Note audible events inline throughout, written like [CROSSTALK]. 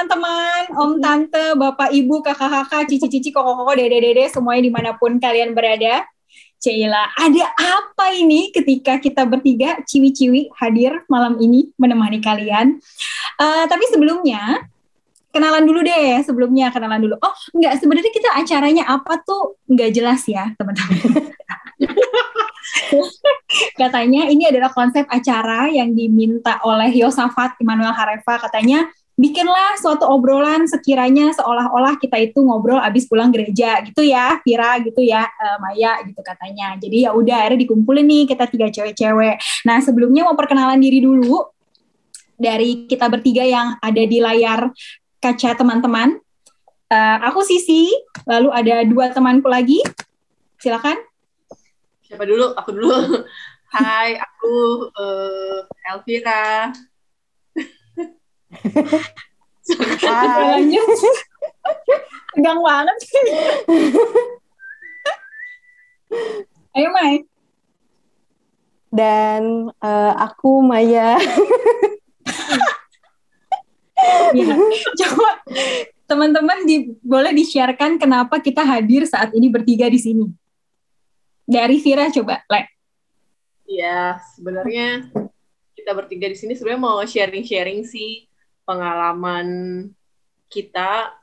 Teman-teman, om, tante, bapak, ibu, kakak-kakak, cici-cici, koko-koko, dede-dede, semuanya di mana pun kalian berada. Cila, ada apa ini ketika kita bertiga ciwi-ciwi hadir malam ini menemani kalian? Uh, tapi sebelumnya, kenalan dulu deh sebelumnya kenalan dulu. Oh enggak sebenarnya kita acaranya apa tuh nggak jelas ya teman-teman. [LAUGHS] katanya ini adalah konsep acara yang diminta oleh Yosafat Immanuel Hareva katanya bikinlah suatu obrolan sekiranya seolah-olah kita itu ngobrol abis pulang gereja gitu ya Vira gitu ya uh, Maya gitu katanya. Jadi ya udah akhirnya dikumpulin nih kita tiga cewek-cewek. Nah sebelumnya mau perkenalan diri dulu dari kita bertiga yang ada di layar kaca teman-teman. Uh, aku Sisi lalu ada dua temanku lagi. Silakan. Siapa dulu? Aku dulu. [LAUGHS] Hai aku uh, Elvira Hai. Tegang banget sih. Ayo Mai. Dan uh, aku Maya. ya, coba teman-teman di, boleh di-sharekan kenapa kita hadir saat ini bertiga di sini. Dari Vira coba, Le. Iya, sebenarnya kita bertiga di sini sebenarnya mau sharing-sharing sih pengalaman kita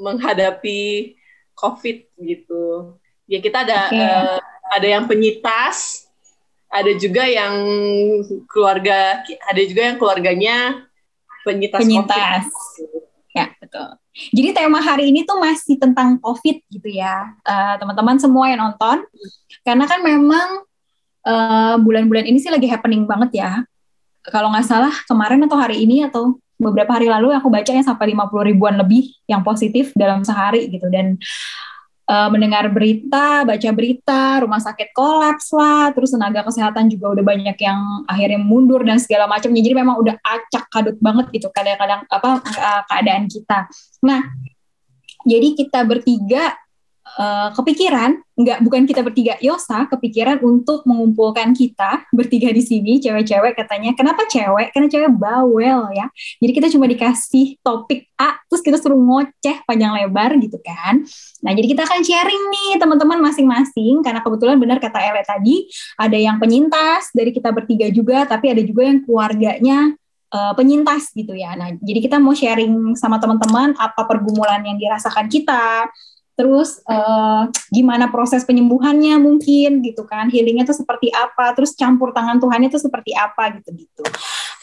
menghadapi COVID gitu. Ya kita ada okay. uh, eh, ada yang penyintas, ada juga yang keluarga, ada juga yang keluarganya penyintas. Penyintas. COVID. Ya betul. Jadi tema hari ini tuh masih tentang COVID gitu ya, uh, teman-teman semua yang nonton. Karena kan memang eh, bulan-bulan uh, ini sih lagi happening banget ya. Kalau nggak salah kemarin atau hari ini atau beberapa hari lalu aku baca yang sampai 50 ribuan lebih yang positif dalam sehari gitu dan uh, mendengar berita, baca berita, rumah sakit kolaps lah, terus tenaga kesehatan juga udah banyak yang akhirnya mundur dan segala macamnya. Jadi memang udah acak kadut banget gitu kadang-kadang apa uh, keadaan kita. Nah, jadi kita bertiga uh, kepikiran nggak bukan kita bertiga Yosa kepikiran untuk mengumpulkan kita bertiga di sini cewek-cewek katanya. Kenapa cewek? Karena cewek bawel ya. Jadi kita cuma dikasih topik A terus kita suruh ngoceh panjang lebar gitu kan. Nah jadi kita akan sharing nih teman-teman masing-masing. Karena kebetulan benar kata Ele tadi ada yang penyintas dari kita bertiga juga tapi ada juga yang keluarganya uh, penyintas gitu ya. Nah, jadi kita mau sharing sama teman-teman apa pergumulan yang dirasakan kita, terus uh, gimana proses penyembuhannya mungkin gitu kan? Healingnya itu seperti apa? Terus campur tangan Tuhannya itu seperti apa? Gitu gitu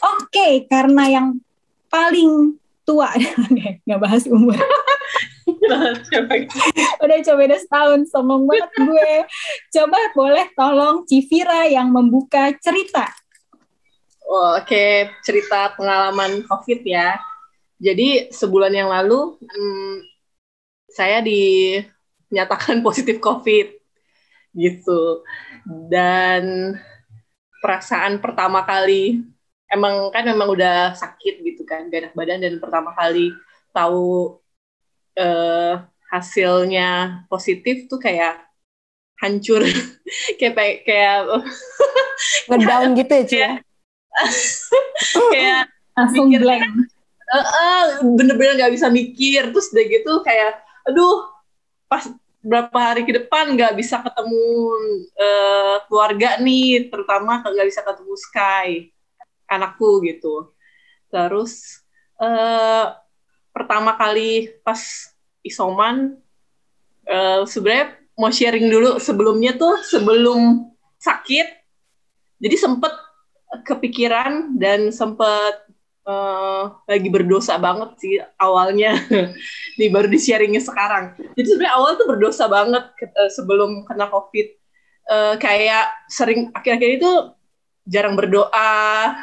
oke okay, karena yang paling tua [LAUGHS] nggak bahas umur. [LAUGHS] Udah coba udah setahun sombong banget gue. Coba boleh tolong Civira yang membuka cerita. Oh, oke okay. cerita pengalaman covid ya. Jadi sebulan yang lalu hmm, saya dinyatakan [LAUGHS] positif COVID gitu. Dan perasaan pertama kali emang kan memang udah sakit gitu kan, gak enak badan dan pertama kali tahu uh, hasilnya positif tuh kayak hancur [LAUGHS] kayak kayak [LAUGHS] ngedown gitu ya Cia? kayak langsung blank uh, uh, bener-bener nggak bisa mikir terus udah gitu kayak aduh pas berapa hari ke depan nggak bisa ketemu uh, keluarga nih terutama nggak bisa ketemu Sky anakku gitu. Terus uh, pertama kali pas isoman uh, sebenarnya mau sharing dulu sebelumnya tuh sebelum sakit. Jadi sempet kepikiran dan sempet uh, lagi berdosa banget sih awalnya. [LAUGHS] Di baru di sharingnya sekarang. Jadi sebenarnya awal tuh berdosa banget uh, sebelum kena covid. Uh, kayak sering akhir-akhir itu jarang berdoa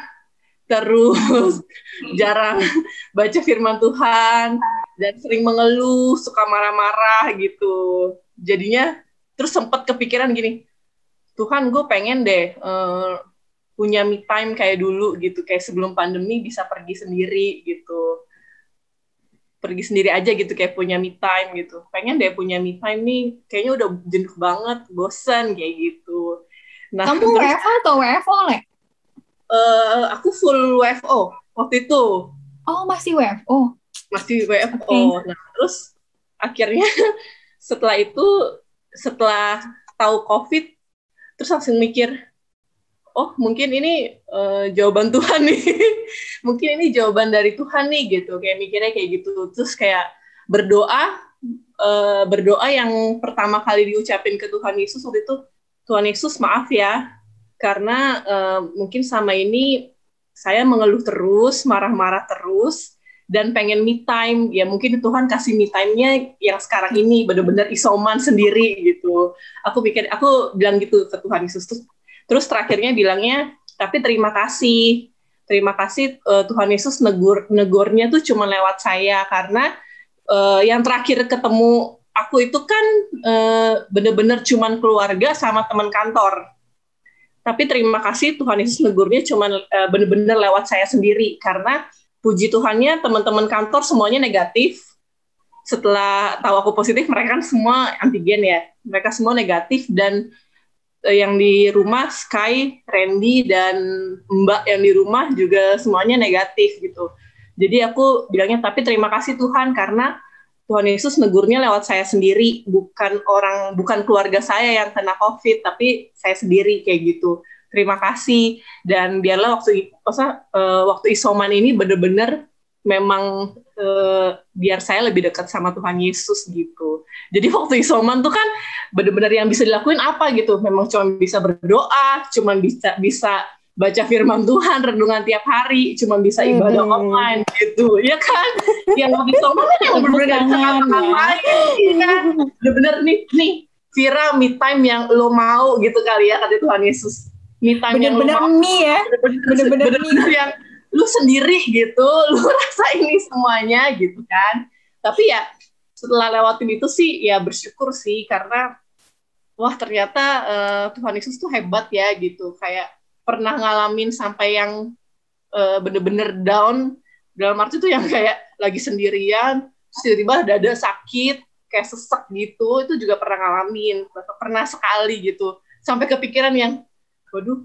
terus [LAUGHS] jarang [LAUGHS] baca firman Tuhan dan sering mengeluh suka marah-marah gitu. Jadinya terus sempat kepikiran gini Tuhan gue pengen deh uh, punya me time kayak dulu gitu kayak sebelum pandemi bisa pergi sendiri gitu. Pergi sendiri aja gitu kayak punya me time gitu. Pengen deh punya me time nih kayaknya udah jenuh banget bosan kayak gitu. Nah kamu terus, WFO atau WFO le? Uh, aku full WFO waktu itu. Oh masih WFO masih WFO. Nah, terus akhirnya [LAUGHS] setelah itu setelah tahu COVID terus langsung mikir oh mungkin ini uh, jawaban Tuhan nih. [LAUGHS] Mungkin ini jawaban dari Tuhan nih gitu. Kayak mikirnya kayak gitu. Terus kayak berdoa uh, berdoa yang pertama kali diucapin ke Tuhan Yesus waktu itu Tuhan Yesus maaf ya karena uh, mungkin sama ini saya mengeluh terus marah-marah terus dan pengen me time. Ya mungkin Tuhan kasih me time-nya yang sekarang ini benar-benar isoman sendiri gitu. Aku pikir aku bilang gitu ke Tuhan Yesus terus, terus terakhirnya bilangnya tapi terima kasih terima kasih uh, Tuhan Yesus negur negurnya tuh cuma lewat saya karena uh, yang terakhir ketemu aku itu kan uh, bener-bener cuman keluarga sama teman kantor tapi terima kasih Tuhan Yesus negurnya cuman uh, bener-bener lewat saya sendiri karena puji Tuhannya teman-teman kantor semuanya negatif. Setelah tahu aku positif, mereka kan semua antigen ya. Mereka semua negatif dan yang di rumah Sky, Randy dan Mbak yang di rumah juga semuanya negatif gitu. Jadi aku bilangnya tapi terima kasih Tuhan karena Tuhan Yesus negurnya lewat saya sendiri, bukan orang bukan keluarga saya yang kena COVID, tapi saya sendiri kayak gitu terima kasih dan biarlah waktu masa uh, waktu isoman ini benar-benar memang uh, biar saya lebih dekat sama Tuhan Yesus gitu. Jadi waktu isoman tuh kan benar-benar yang bisa dilakuin apa gitu. Memang cuma bisa berdoa, cuma bisa bisa baca firman Tuhan renungan tiap hari, cuma bisa ibadah hmm. online gitu, ya kan? [LAUGHS] Yang waktu isoman kan yang benar-benar bisa ngapain ya kan? Benar-benar nih nih Vira me time yang lo mau gitu kali ya kata Tuhan Yesus me time bener-bener yang mie ya bener-bener yang lu sendiri gitu [LAUGHS] lu rasa ini semuanya gitu kan. Tapi ya setelah lewatin itu sih ya bersyukur sih karena wah ternyata uh, Tuhan Yesus tuh hebat ya gitu. Kayak pernah ngalamin sampai yang uh, bener-bener down dalam arti tuh yang kayak lagi sendirian tiba-tiba dada sakit kayak sesek gitu itu juga pernah ngalamin. Pernah sekali gitu. Sampai kepikiran yang waduh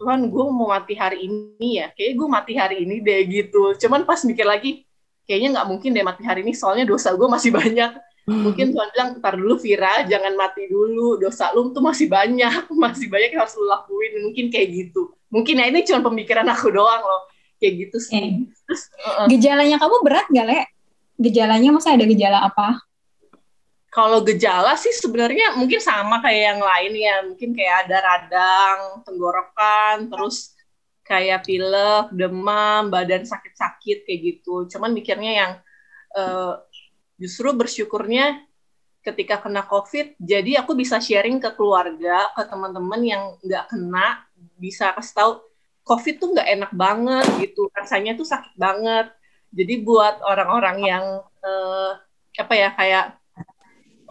Tuhan gue mau mati hari ini ya. Kayak gue mati hari ini deh gitu. Cuman pas mikir lagi kayaknya nggak mungkin deh mati hari ini soalnya dosa gue masih banyak. Mungkin Tuhan bilang ntar dulu Vira jangan mati dulu. Dosa lu tuh masih banyak. [LAUGHS] Masih banyak yang harus lu lakuin. Mungkin kayak gitu. Mungkin ya ini cuma pemikiran aku doang loh. Kayak gitu sih. Eh. Terus, uh -uh. gejalanya kamu berat gak le? Gejalanya masa ada gejala apa kalau gejala sih sebenarnya mungkin sama kayak yang lain ya. Mungkin kayak ada radang tenggorokan terus kayak pilek demam badan sakit-sakit kayak gitu. Cuman mikirnya yang uh, justru bersyukurnya ketika kena covid jadi aku bisa sharing ke keluarga ke teman-teman yang nggak kena bisa kasih tahu covid tuh nggak enak banget gitu. Rasanya tuh sakit banget. Jadi buat orang-orang yang uh, apa ya kayak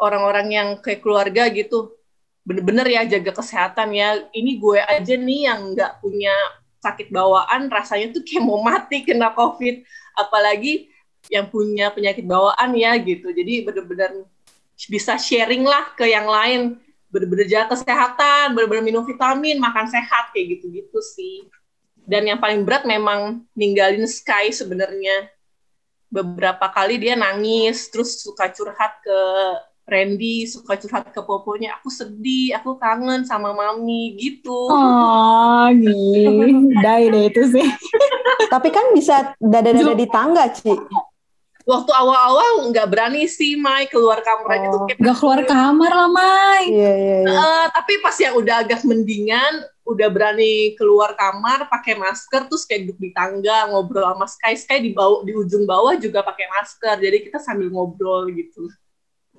orang-orang yang kayak keluarga gitu bener-bener ya jaga kesehatan ya. Ini gue aja nih yang nggak punya sakit bawaan rasanya tuh kayak mau mati kena covid. Apalagi yang punya penyakit bawaan ya gitu. Jadi bener-bener bisa sharing lah ke yang lain. Bener-bener jaga kesehatan bener-bener minum vitamin makan sehat kayak gitu-gitu sih. Dan yang paling berat memang ninggalin Sky sebenarnya. Beberapa kali dia nangis terus suka curhat ke Randy suka curhat ke poponya, aku sedih, aku kangen sama mami gitu. Oh, gini. [LAUGHS] Deh itu sih. [LAUGHS] Tapi kan bisa dada-dada di tangga, Ci. Waktu awal-awal nggak berani sih, Mai, keluar kamar oh. itu. Nggak keluar kamar lah, Mai. Iya, iya, iya. Uh, tapi pas yang udah agak mendingan, udah berani keluar kamar pakai masker terus kayak duduk di tangga ngobrol sama Sky Sky di bawah di ujung bawah juga pakai masker jadi kita sambil ngobrol gitu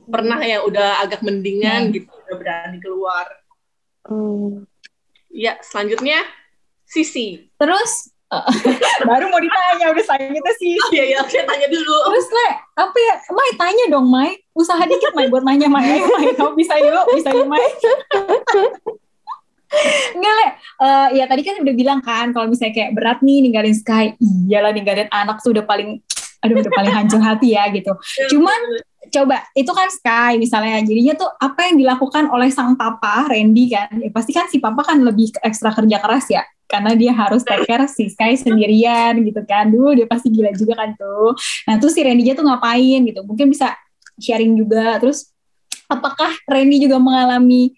pernah ya udah agak mendingan hmm. gitu udah berani keluar hmm. ya selanjutnya Sisi terus [LAUGHS] baru mau ditanya udah saya itu sih oh, iya iya saya tanya dulu terus le apa ya Mai tanya dong Mai usaha dikit Mai buat nanya Mai Mai kamu bisa yuk bisa yuk Mai [LAUGHS] Enggak, Le. Uh, ya tadi kan udah bilang kan kalau misalnya kayak berat nih ninggalin Sky. Iyalah ninggalin anak tuh udah paling aduh udah paling hancur hati ya gitu. Iya, Cuman coba itu kan Sky misalnya jadinya tuh apa yang dilakukan oleh sang papa Randy kan ya pasti kan si papa kan lebih ekstra kerja keras ya karena dia harus take care si Sky sendirian gitu kan dulu dia pasti gila juga kan tuh. Nah terus si Randy tuh ngapain gitu mungkin bisa sharing juga terus apakah Randy juga mengalami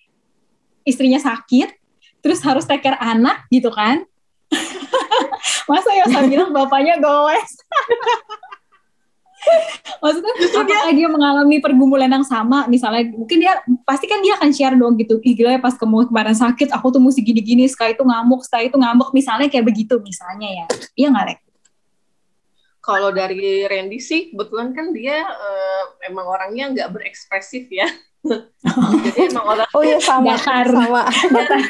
istrinya sakit terus harus take care anak gitu kan? [LAUGHS] Masa ya saya bilang bapaknya goes [LAUGHS] Maksudnya Justru apakah dia, dia mengalami pergumulan yang sama? Misalnya mungkin dia pasti kan dia akan share dong gitu ih gila ya pas kamu kemarin sakit aku tuh mesti gini-gini sekali itu ngamuk sekali itu ngambek misalnya kayak begitu misalnya ya. Iya nggak Rek? Kalau dari Randy sih kebetulan kan dia uh, emang orangnya nggak berekspresif ya jadi emang orang oh iya sama. Datar sama. Datar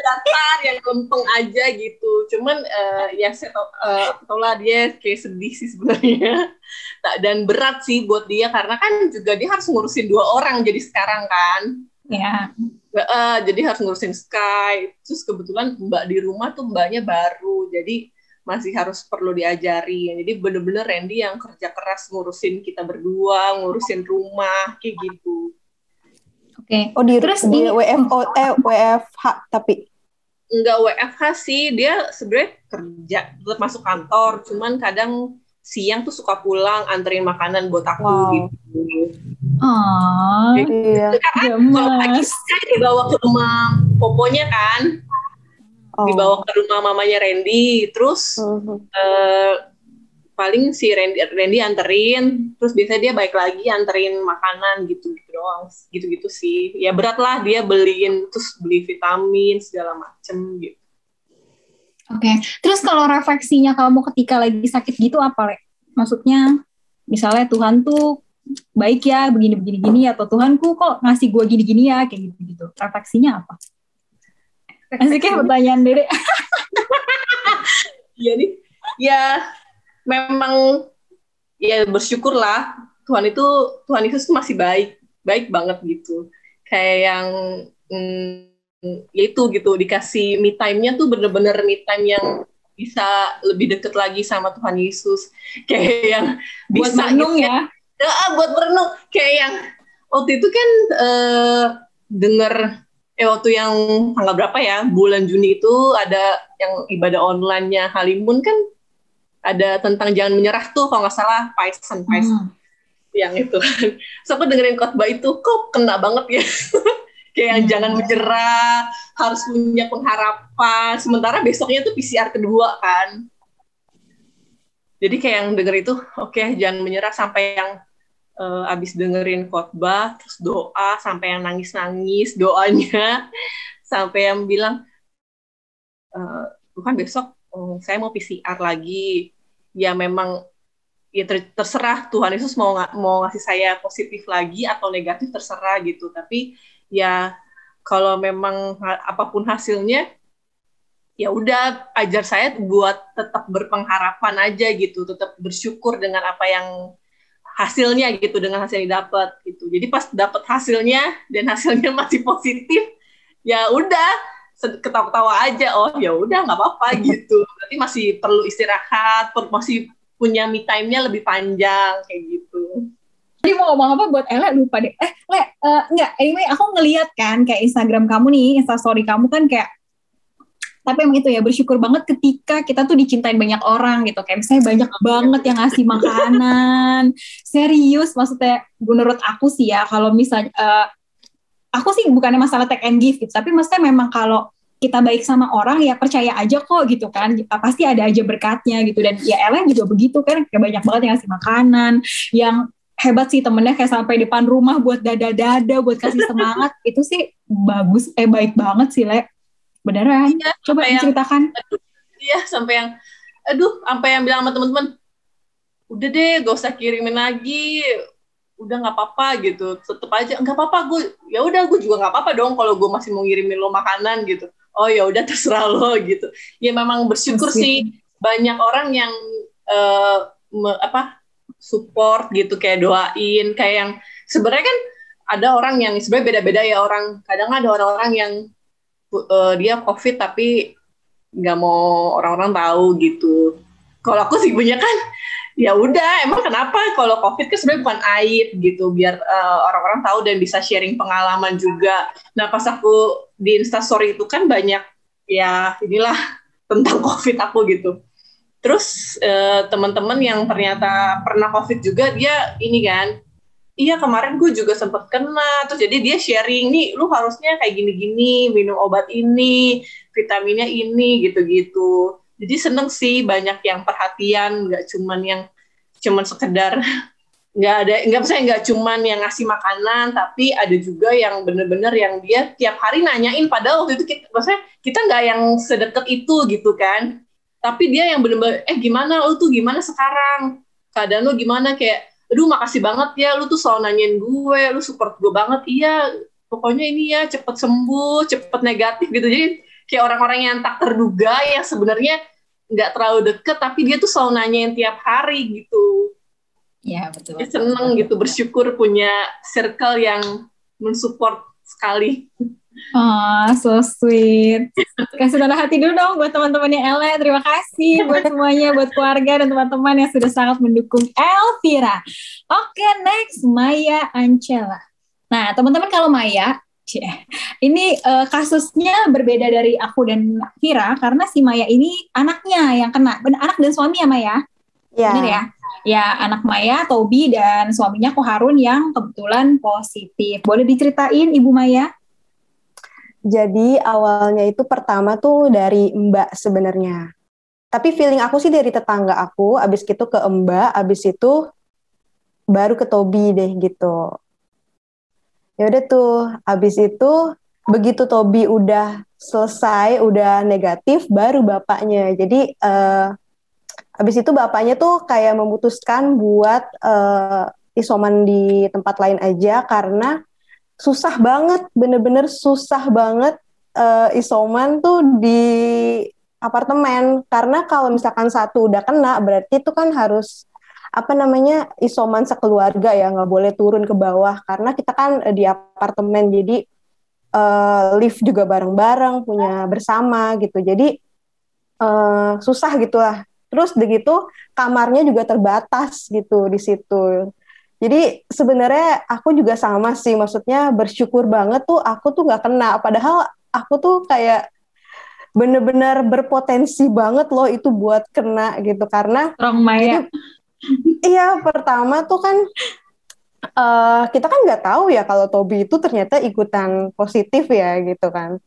datar yang lempeng aja gitu. Cuman uh, ya saya tau, uh, tau lah dia kayak sedih sih sebenarnya. Dan berat sih buat dia. Karena kan juga dia harus ngurusin dua orang jadi sekarang kan. Ya uh, jadi harus ngurusin Sky terus kebetulan mbak di rumah tuh mbaknya baru. Jadi masih harus perlu diajari. Jadi bener-bener Randy yang kerja keras ngurusin kita berdua, ngurusin rumah, kayak gitu. Oke. Okay. Oh di terus di WFO eh WFH tapi enggak WFH sih dia sebenarnya kerja tetap masuk kantor cuman kadang siang tuh suka pulang anterin makanan buat aku wow. gitu. Oh, iya. Karena kalau pagi saya dibawa ke rumah poponya kan, oh. dibawa ke rumah mamanya Randy, terus uh -huh. uh, paling si Randy, Randy anterin, terus biasanya dia baik lagi anterin makanan gitu gitu doang, gitu-gitu sih. Ya berat lah dia beliin, terus beli vitamin segala macem gitu. Oke, okay. terus kalau refleksinya kamu ketika lagi sakit gitu apa, Le? Maksudnya, misalnya Tuhan tuh baik ya, begini-begini gini, atau Tuhanku kok ngasih gue gini-gini ya, kayak gitu-gitu. Refleksinya apa? Masih kayak pertanyaan Dede. [LAUGHS] Iya nih, ya memang ya bersyukurlah Tuhan itu Tuhan Yesus itu masih baik baik banget gitu. Kayak yang mm, ya itu gitu dikasih me time-nya tuh bener-bener me time yang bisa lebih deket lagi sama Tuhan Yesus. [LAUGHS] Kayak yang buat bisa merenung gitu, ya. ya buat merenung. Kayak yang waktu itu kan uh, denger eh waktu yang tanggal berapa ya bulan Juni itu ada yang ibadah online-nya Halimun kan ada tentang jangan menyerah tuh kalau nggak salah Python Python. Hmm. yang itu. [LAUGHS] So aku dengerin khotbah itu? Kok kena banget ya? [LAUGHS] Kayak yang hmm. jangan menyerah harus punya pengharapan. Sementara besoknya tuh PCR kedua kan. Jadi kayak yang denger itu oke okay, jangan menyerah. Sampai yang uh, abis dengerin khotbah terus doa sampai yang nangis nangis doanya. [LAUGHS] Sampai yang bilang uh, bukan besok oh, saya mau PCR lagi. Ya memang ya ter terserah. Tuhan Yesus mau mau ngasih saya positif lagi atau negatif terserah gitu. Tapi ya kalau memang apa pun hasilnya ya udah ajar saya buat tetap berpengharapan aja gitu. Tetap bersyukur dengan apa yang hasilnya gitu dengan hasil yang didapat gitu. Jadi pas dapat hasilnya dan hasilnya [LAUGHS] masih positif ya udah ketawa-ketawa aja oh ya udah nggak apa-apa [LAUGHS] gitu. Berarti masih perlu istirahat per masih punya me time-nya lebih panjang kayak gitu. Tadi mau ngomong apa buat Ele? Lupa deh. Eh, Le, uh, enggak, anyway aku ngeliat kan kayak Instagram kamu nih, Instastory kamu kan kayak tapi emang itu ya bersyukur banget ketika kita tuh dicintain banyak orang gitu. Kayak misalnya banyak banget yang ngasih makanan. [LAUGHS] Serius maksudnya menurut aku sih ya kalau misalnya uh, aku sih bukannya masalah take and give gitu, tapi maksudnya memang kalau kita baik sama orang ya percaya aja kok gitu kan. Pasti ada aja berkatnya gitu. Dan ya Ellen juga begitu kan kayak banyak banget yang ngasih makanan yang hebat sih temennya kayak sampai depan rumah buat dada-dada buat kasih semangat. [LAUGHS] Itu sih bagus eh baik banget sih Le. Beneran? Iya, coba yang, ceritakan iya sampai yang aduh sampai yang bilang sama teman-teman udah deh gak usah kirimin lagi udah nggak apa-apa gitu. Tetep aja nggak apa-apa gue ya udah gue juga nggak apa-apa dong kalau gue masih mau ngirimin lo makanan gitu. Oh ya udah terserah lo gitu. Ya memang bersyukur sih banyak orang yang uh, me, apa support gitu kayak doain kayak yang sebenarnya kan ada orang yang sebenarnya beda-beda ya orang kadang ada orang-orang yang uh, dia covid tapi nggak mau orang-orang tahu gitu. Kalau aku sih punya kan ya udah emang kenapa kalau covid kan sebenarnya bukan aib gitu biar uh, orang-orang tahu dan bisa sharing pengalaman juga nah pas aku di instastory itu kan banyak ya inilah [LAUGHS] tentang COVID aku gitu. Terus uh, teman-teman yang ternyata pernah COVID juga dia ini kan, iya kemarin gue juga sempat kena. Terus jadi dia sharing nih, lu harusnya kayak gini-gini, minum obat ini, vitaminnya ini gitu-gitu. Jadi seneng sih banyak yang perhatian, nggak cuman yang cuman sekedar [LAUGHS] nggak ada nggak saya nggak cuman yang ngasih makanan tapi ada juga yang bener-bener yang dia tiap hari nanyain padahal waktu itu kita maksudnya kita nggak yang sedekat itu gitu kan. Tapi dia yang bener-bener eh gimana? Lu tuh gimana sekarang? Keadaan lu gimana? Kayak aduh makasih banget ya lu tuh selalu nanyain gue lu support gue banget. Iya pokoknya ini ya cepet sembuh cepet negatif gitu. Jadi kayak orang-orang yang tak terduga yang sebenarnya nggak terlalu deket tapi dia tuh selalu nanyain tiap hari gitu ya betul, dia seneng gitu bersyukur punya circle yang mensupport sekali Oh, so sweet. Kasih tanda hati dulu dong buat teman-temannya Ele. Terima kasih buat semuanya, buat keluarga dan teman-teman yang sudah sangat mendukung Elvira. Oke, okay, next Maya Ancela. Nah, teman-teman kalau Maya, ini uh, kasusnya berbeda dari aku dan Vira karena si Maya ini anaknya yang kena. Anak dan suami ya Maya? Ya. Benar ya? Ya, anak Maya, Tobi, dan suaminya Koharun yang kebetulan positif. Boleh diceritain Ibu Maya? Jadi awalnya itu pertama tuh dari Mbak sebenarnya. Tapi feeling aku sih dari tetangga aku, abis itu ke Mbak, abis itu baru ke Tobi deh gitu. Ya udah tuh, abis itu begitu Tobi udah selesai, udah negatif, baru bapaknya. Jadi uh, abis itu bapaknya tuh kayak memutuskan buat uh, isoman di tempat lain aja karena susah banget, bener-bener susah banget uh, isoman tuh di apartemen karena kalau misalkan satu udah kena berarti itu kan harus apa namanya isoman sekeluarga ya nggak boleh turun ke bawah karena kita kan di apartemen jadi uh, lift juga bareng-bareng punya bersama gitu jadi uh, susah gitulah terus begitu kamarnya juga terbatas gitu di situ jadi sebenarnya aku juga sama sih, maksudnya bersyukur banget tuh aku tuh nggak kena. Padahal aku tuh kayak bener-bener berpotensi banget loh itu buat kena gitu karena. Orang Maya. Iya pertama tuh kan uh, kita kan nggak tahu ya kalau Tobi itu ternyata ikutan positif ya gitu kan.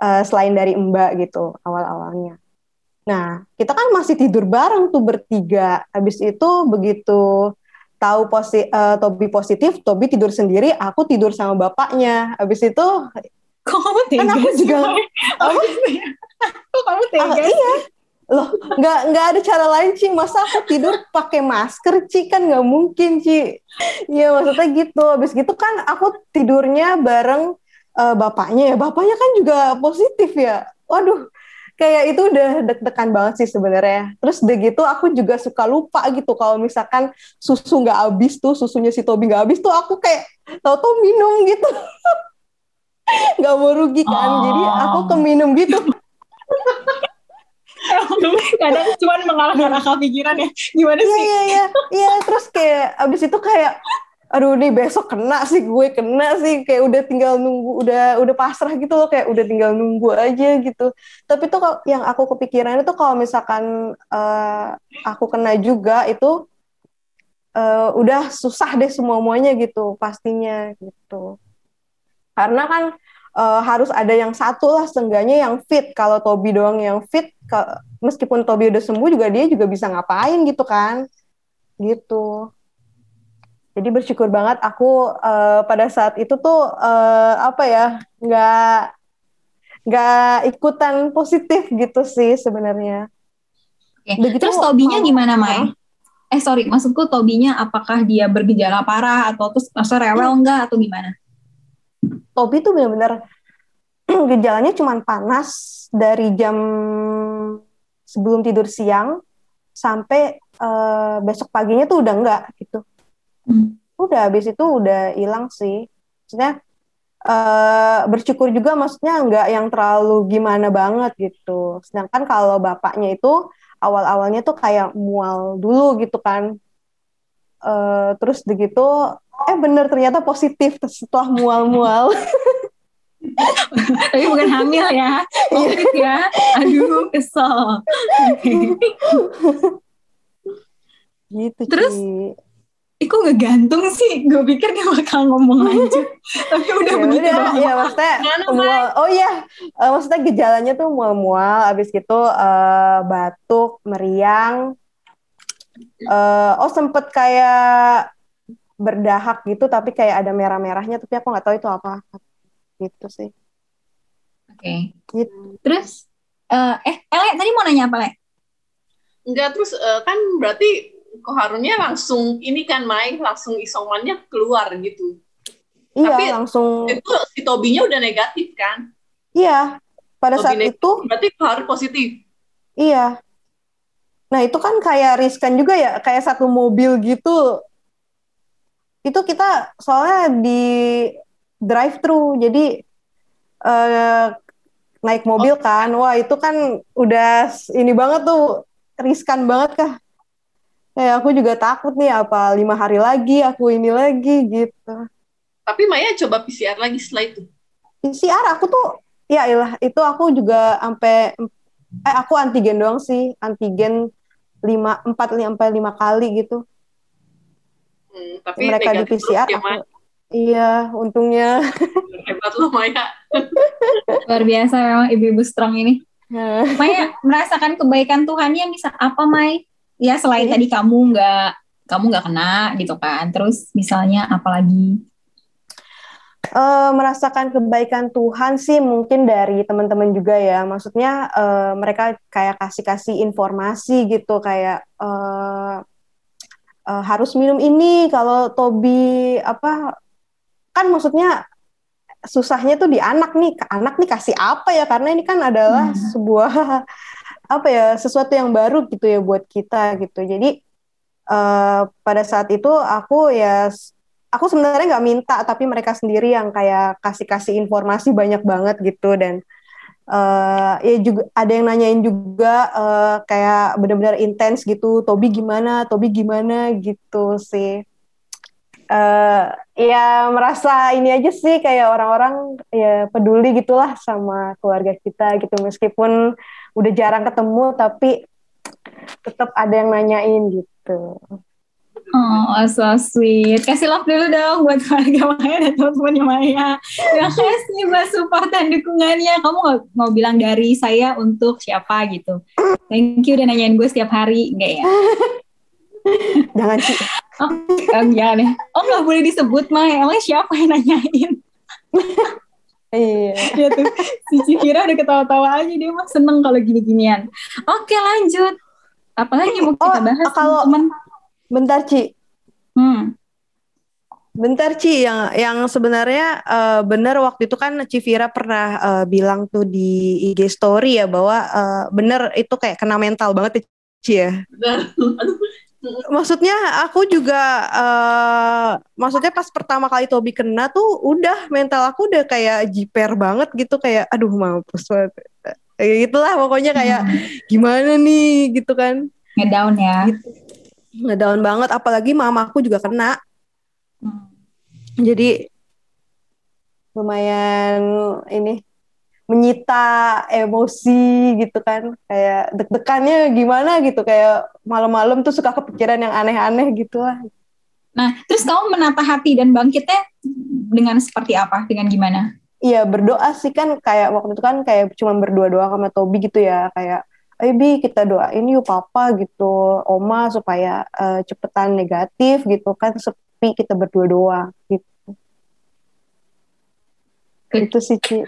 Uh, selain dari Mbak gitu awal-awalnya. Nah, kita kan masih tidur bareng tuh bertiga. Habis itu begitu tahu posi uh, Tobi positif, Tobi tidur sendiri, aku tidur sama bapaknya. Habis itu Kok kamu tega kan aku juga apa? [LAUGHS] Kok kamu tega? Uh, iya. Loh, nggak nggak ada cara lain Ci. Masa aku tidur pakai masker Ci kan nggak mungkin Ci. Iya maksudnya gitu. Habis gitu kan aku tidurnya bareng uh, bapaknya ya. Bapaknya kan juga positif ya. Waduh, kayak itu udah deg-degan banget sih sebenarnya. Terus udah gitu aku juga suka lupa gitu kalau misalkan susu nggak habis tuh, susunya si Tobi nggak habis tuh aku kayak tau-tau minum gitu. [LAUGHS] nggak mau rugi kan, oh. jadi aku ke minum gitu. [LAUGHS] [LAUGHS] kadang cuma mengalahkan akal pikiran ya. Gimana iya, sih? iya iya. Iya terus kayak abis itu kayak aduh nih besok kena sih gue kena sih. Kayak udah tinggal nunggu udah udah pasrah gitu loh. Kayak udah tinggal nunggu aja gitu. Tapi tuh yang aku kepikiran itu kalau misalkan uh, aku kena juga itu uh, udah susah deh semua muanya gitu pastinya gitu. Karena kan uh, harus ada yang satu lah seenggaknya yang fit kalau Tobi doang yang fit ke, meskipun Tobi udah sembuh juga dia juga bisa ngapain gitu kan gitu jadi bersyukur banget aku uh, pada saat itu tuh uh, apa ya nggak nggak ikutan positif gitu sih sebenarnya. Begitu terus Tobinya gimana Mai? Eh sorry, maksudku Tobinya apakah dia bergejala parah atau terus masa rewel enggak atau gimana? Tobi tuh benar-benar [CLEARS THROAT] gejalanya cuma panas dari jam sebelum tidur siang sampai uh, besok paginya tuh udah enggak gitu. Hmm. Udah habis itu udah hilang sih. Maksudnya uh, bersyukur juga maksudnya nggak yang terlalu gimana banget gitu. Sedangkan kalau bapaknya itu awal-awalnya tuh kayak mual dulu gitu kan. Uh, terus begitu eh bener ternyata positif setelah mual-mual. Tapi bukan hamil ya. Covid ya. Aduh, kesel. gitu Terus? Ih, kok ngegantung sih? Gue pikir dia bakal ngomong [LAUGHS] lanjut. Tapi udah ya begitu udah ya maksudnya mual oh iya Eh, maksudnya gejalanya tuh mual-mual abis gitu eh, batuk meriang Eh, oh sempet kayak berdahak gitu tapi kayak ada merah-merahnya tapi aku nggak tahu itu apa gitu sih Oke. Gitu. Terus, eh, eh, Ele, tadi mau nanya apa, Le? Enggak terus eh, kan berarti Koharunnya langsung ini kan Mai langsung isomannya keluar gitu. iya Tapi- langsung Itu si Tobinya udah negatif kan? iya pada Tobi saat negatif, itu berarti Koharun positif. Iya. Nah, itu kan kayak riskan juga ya, kayak satu mobil gitu. Itu kita soalnya di drive thru, jadi eh, naik mobil kan. Wah, itu kan udah ini banget tuh, riskan banget kah. Kayak aku juga takut nih, apa lima hari lagi aku ini lagi gitu. Tapi Maya coba PCR lagi setelah itu. PCR aku tuh, ya ilah, itu aku juga sampai, eh aku antigen doang sih, antigen lima, empat, sampai lima kali gitu. Hmm, tapi mereka di PCR ya, aku iya untungnya [LAUGHS] Hebat loh Maya. [LAUGHS] Luar biasa memang ibu-ibu strong ini. Maya merasakan kebaikan Tuhan yang bisa apa, Mai? Ya selain Iya. tadi kamu nggak kamu nggak kena gitu kan. Terus misalnya apalagi? Eh, merasakan kebaikan Tuhan sih mungkin dari teman-teman juga ya. Maksudnya eh, mereka kayak kasih-kasih informasi gitu kayak eh, eh, harus minum ini kalau Tobi apa kan maksudnya susahnya tuh di anak nih. Ke anak nih kasih apa ya? Karena ini kan adalah Hmm. sebuah [LAUGHS] apa ya sesuatu yang baru gitu ya buat kita gitu. Jadi eh, pada saat itu aku ya aku sebenarnya nggak minta tapi mereka sendiri yang kayak kasih-kasih informasi banyak banget gitu. Dan eh, ya juga ada yang nanyain juga eh, kayak benar-benar intens gitu Tobi gimana Tobi gimana gitu sih. Eh ya merasa ini aja sih kayak orang-orang ya peduli gitulah sama keluarga kita gitu. Meskipun udah jarang ketemu tapi tetap ada yang nanyain gitu. Oh, so sweet. Kasih love dulu dong buat keluarga Maya dan teman-temannya Maya. Terima kasih buat support dan dukungannya. Kamu nggak mau bilang dari saya untuk siapa gitu. Thank you udah nanyain gue setiap hari. Enggak ya? [LAUGHS] Jangan sih. Oh, enggak deh. Oh, nggak boleh disebut, Maya. Emang siapa yang nanyain? Iya. Dia tuh, si Cikira udah ketawa-tawa aja. Dia mah seneng kalau gini-ginian. Oke, lanjut. Apalagi mau kita Oh, bahas, kalau- teman Bentar Ci, Hmm. bentar Ci yang yang sebenarnya eh, benar waktu itu kan Civira pernah eh, bilang tuh di IG story ya bahwa eh, bener itu kayak kena mental banget ya, Ci ya. Benar. [LAUGHS] Maksudnya aku juga eh maksudnya pas pertama kali Tobi kena tuh udah mental aku udah kayak jiper banget gitu kayak aduh mampus banget. Kayak gitulah pokoknya kayak [LAUGHS] gimana nih gitu kan. Ngedown ya. Ngedown banget apalagi mamaku juga kena. Hmm. Jadi lumayan ini menyita emosi gitu kan kayak deg-degannya gimana gitu kayak malam-malam tuh suka kepikiran yang aneh-aneh gitu lah Nah, terus kamu menata hati dan bangkitnya dengan seperti apa? Dengan gimana? Iya berdoa sih kan kayak waktu itu kan kayak cuma berdua-doa sama Tobi gitu ya kayak Ayo Bi kita doain yuk papa gitu Oma supaya eh, cepetan negatif gitu kan sepi kita berdua-doa gitu Good. itu sih Ci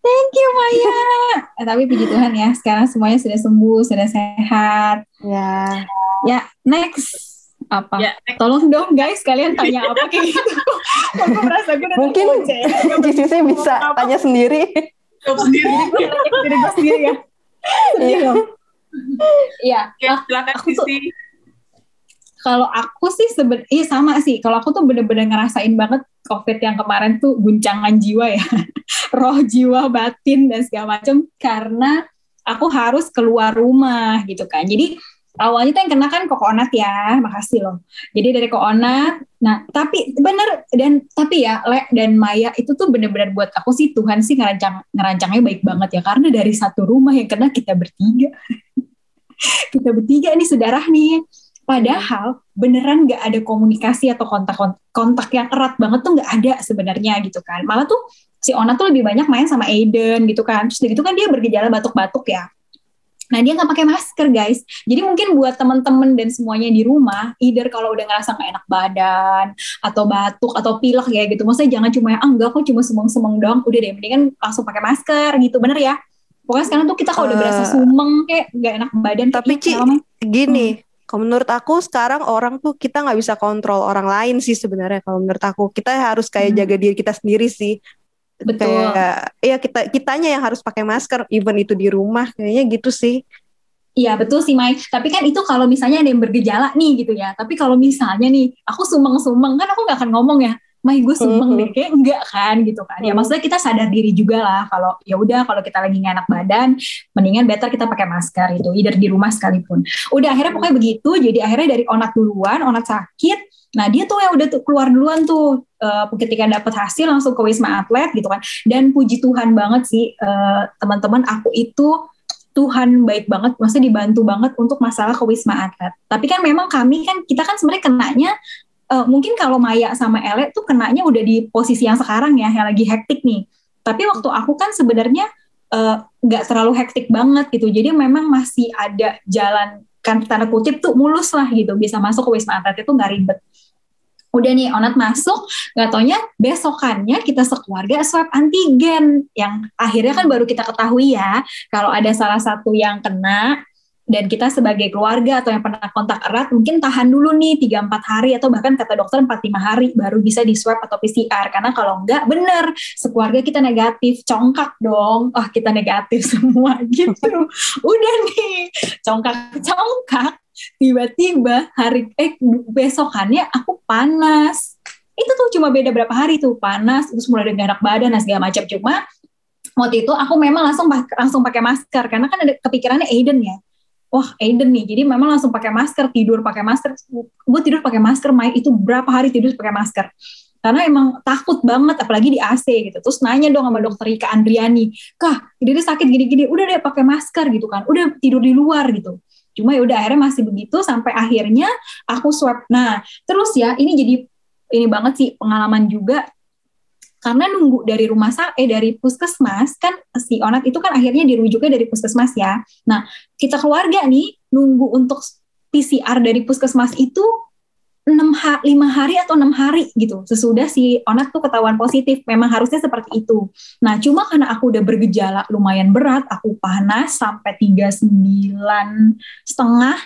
Thank you Maya. [LAUGHS] eh, tapi puji Tuhan ya, sekarang semuanya sudah sembuh, sudah sehat. ya Ya, next apa? Ya, next. Tolong dong guys, kalian tanya [LAUGHS] apa kayak gitu. Aku merasa gue Mungkin Cici sih bisa tanya sendiri jawab sendiri. Gue sendiri ya. Loh. [LAUGHS] Iya, Oke, silakan Aku tuh- kalau aku sih seben iya sama sih. Kalau aku tuh bener-bener ngerasain banget covid yang kemarin tuh guncangan jiwa ya. [LAUGHS] Roh jiwa batin dan segala macam karena aku harus keluar rumah gitu kan. Jadi awalnya tuh yang kena kan kokonat ya makasih loh jadi dari kokonat Nah, tapi bener dan tapi ya Le dan Maya itu tuh bener-bener buat aku sih Tuhan sih ngerancang ngerancangnya baik banget ya karena dari satu rumah yang kena kita bertiga. [LAUGHS] kita bertiga nih saudara nih. Padahal beneran gak ada komunikasi atau kontak kontak yang erat banget tuh gak ada sebenarnya gitu kan. Malah tuh si Ona tuh lebih banyak main sama Aiden gitu kan. Terus gitu kan dia bergejala batuk-batuk ya. Nah dia nggak pakai masker guys. Jadi mungkin buat temen-temen dan semuanya di rumah, either kalau udah ngerasa nggak enak badan atau batuk atau pilek ya gitu, maksudnya jangan cuma ah enggak kok cuma semeng-semeng doang, udah deh mendingan langsung pakai masker gitu, bener ya? Pokoknya sekarang tuh kita kalau udah berasa eh, sumeng kayak nggak enak badan. Tapi Ci, gini, hmm. Kalau menurut aku sekarang orang tuh kita nggak bisa kontrol orang lain sih sebenarnya. Kalau menurut aku kita harus kayak hmm. jaga diri kita sendiri sih. Betul. Kayak ya kita kitanya yang harus pakai masker, even itu di rumah kayaknya gitu sih. Iya betul sih Mai. Tapi kan itu kalau misalnya ada yang bergejala nih gitu ya. Tapi kalau misalnya nih aku sumeng-sumeng kan aku nggak akan ngomong ya mah gue sumeng deh. Kayak enggak kan gitu kan. Ya maksudnya kita sadar diri juga lah kalau ya udah kalau kita lagi nggak enak badan mendingan better kita pakai masker itu either di rumah sekalipun. Udah akhirnya pokoknya begitu. Jadi akhirnya dari onat duluan onat sakit. Nah dia tuh yang udah tuh keluar duluan tuh uh, ketika dapat hasil langsung ke wisma atlet gitu kan. Dan puji Tuhan banget sih uh, teman-teman aku itu Tuhan baik banget, maksudnya dibantu banget untuk masalah ke wisma atlet. Tapi kan memang kami kan kita kan sebenarnya kenanya uh, mungkin kalau Maya sama Ele tuh kenanya udah di posisi yang sekarang ya, yang lagi hektik nih. Tapi waktu aku kan sebenarnya eh, nggak uh, terlalu hektik banget gitu. Jadi memang masih ada jalan kan tanda kutip tuh mulus lah gitu, bisa masuk ke wisma atlet itu nggak ribet. Udah nih Onat masuk, nggak taunya besokannya kita sekeluarga swab antigen yang akhirnya kan baru kita ketahui ya kalau ada salah satu yang kena dan kita sebagai keluarga atau yang pernah kontak erat mungkin tahan dulu nih 3-4 hari atau bahkan kata dokter 4-5 hari baru bisa di swab atau PCR karena kalau enggak bener sekeluarga kita negatif congkak dong. Oh kita negatif [LAUGHS] semua gitu. Udah nih congkak-congkak tiba-tiba hari eh besokannya aku panas. Itu tuh cuma beda berapa hari tuh panas terus mulai dengan enak badan dan segala macam. Cuma waktu itu aku memang langsung langsung pakai masker. Karena kan ada kepikirannya Aiden ya wah Aiden nih. Jadi memang langsung pakai masker tidur pakai masker. Gue tidur pakai masker Mai. Itu berapa hari tidur pakai masker? Karena emang takut banget apalagi di AC gitu. Terus nanya dong sama dokter Rika Andriani. Kah jadi sakit gini-gini. Udah deh pakai masker gitu kan. Udah tidur di luar gitu. Cuma ya udah akhirnya masih begitu sampai akhirnya aku swab. Nah terus ya ini jadi ini banget sih pengalaman juga. Karena nunggu dari rumah sakit eh dari puskesmas kan si Onat itu kan akhirnya dirujuknya dari puskesmas ya. Nah, kita keluarga nih nunggu untuk PCR dari puskesmas itu 6 ha 5 hari atau enam hari gitu. Sesudah si Onat tuh ketahuan positif memang harusnya seperti itu. Nah cuma karena aku udah bergejala lumayan berat aku panas sampai tiga sembilan setengah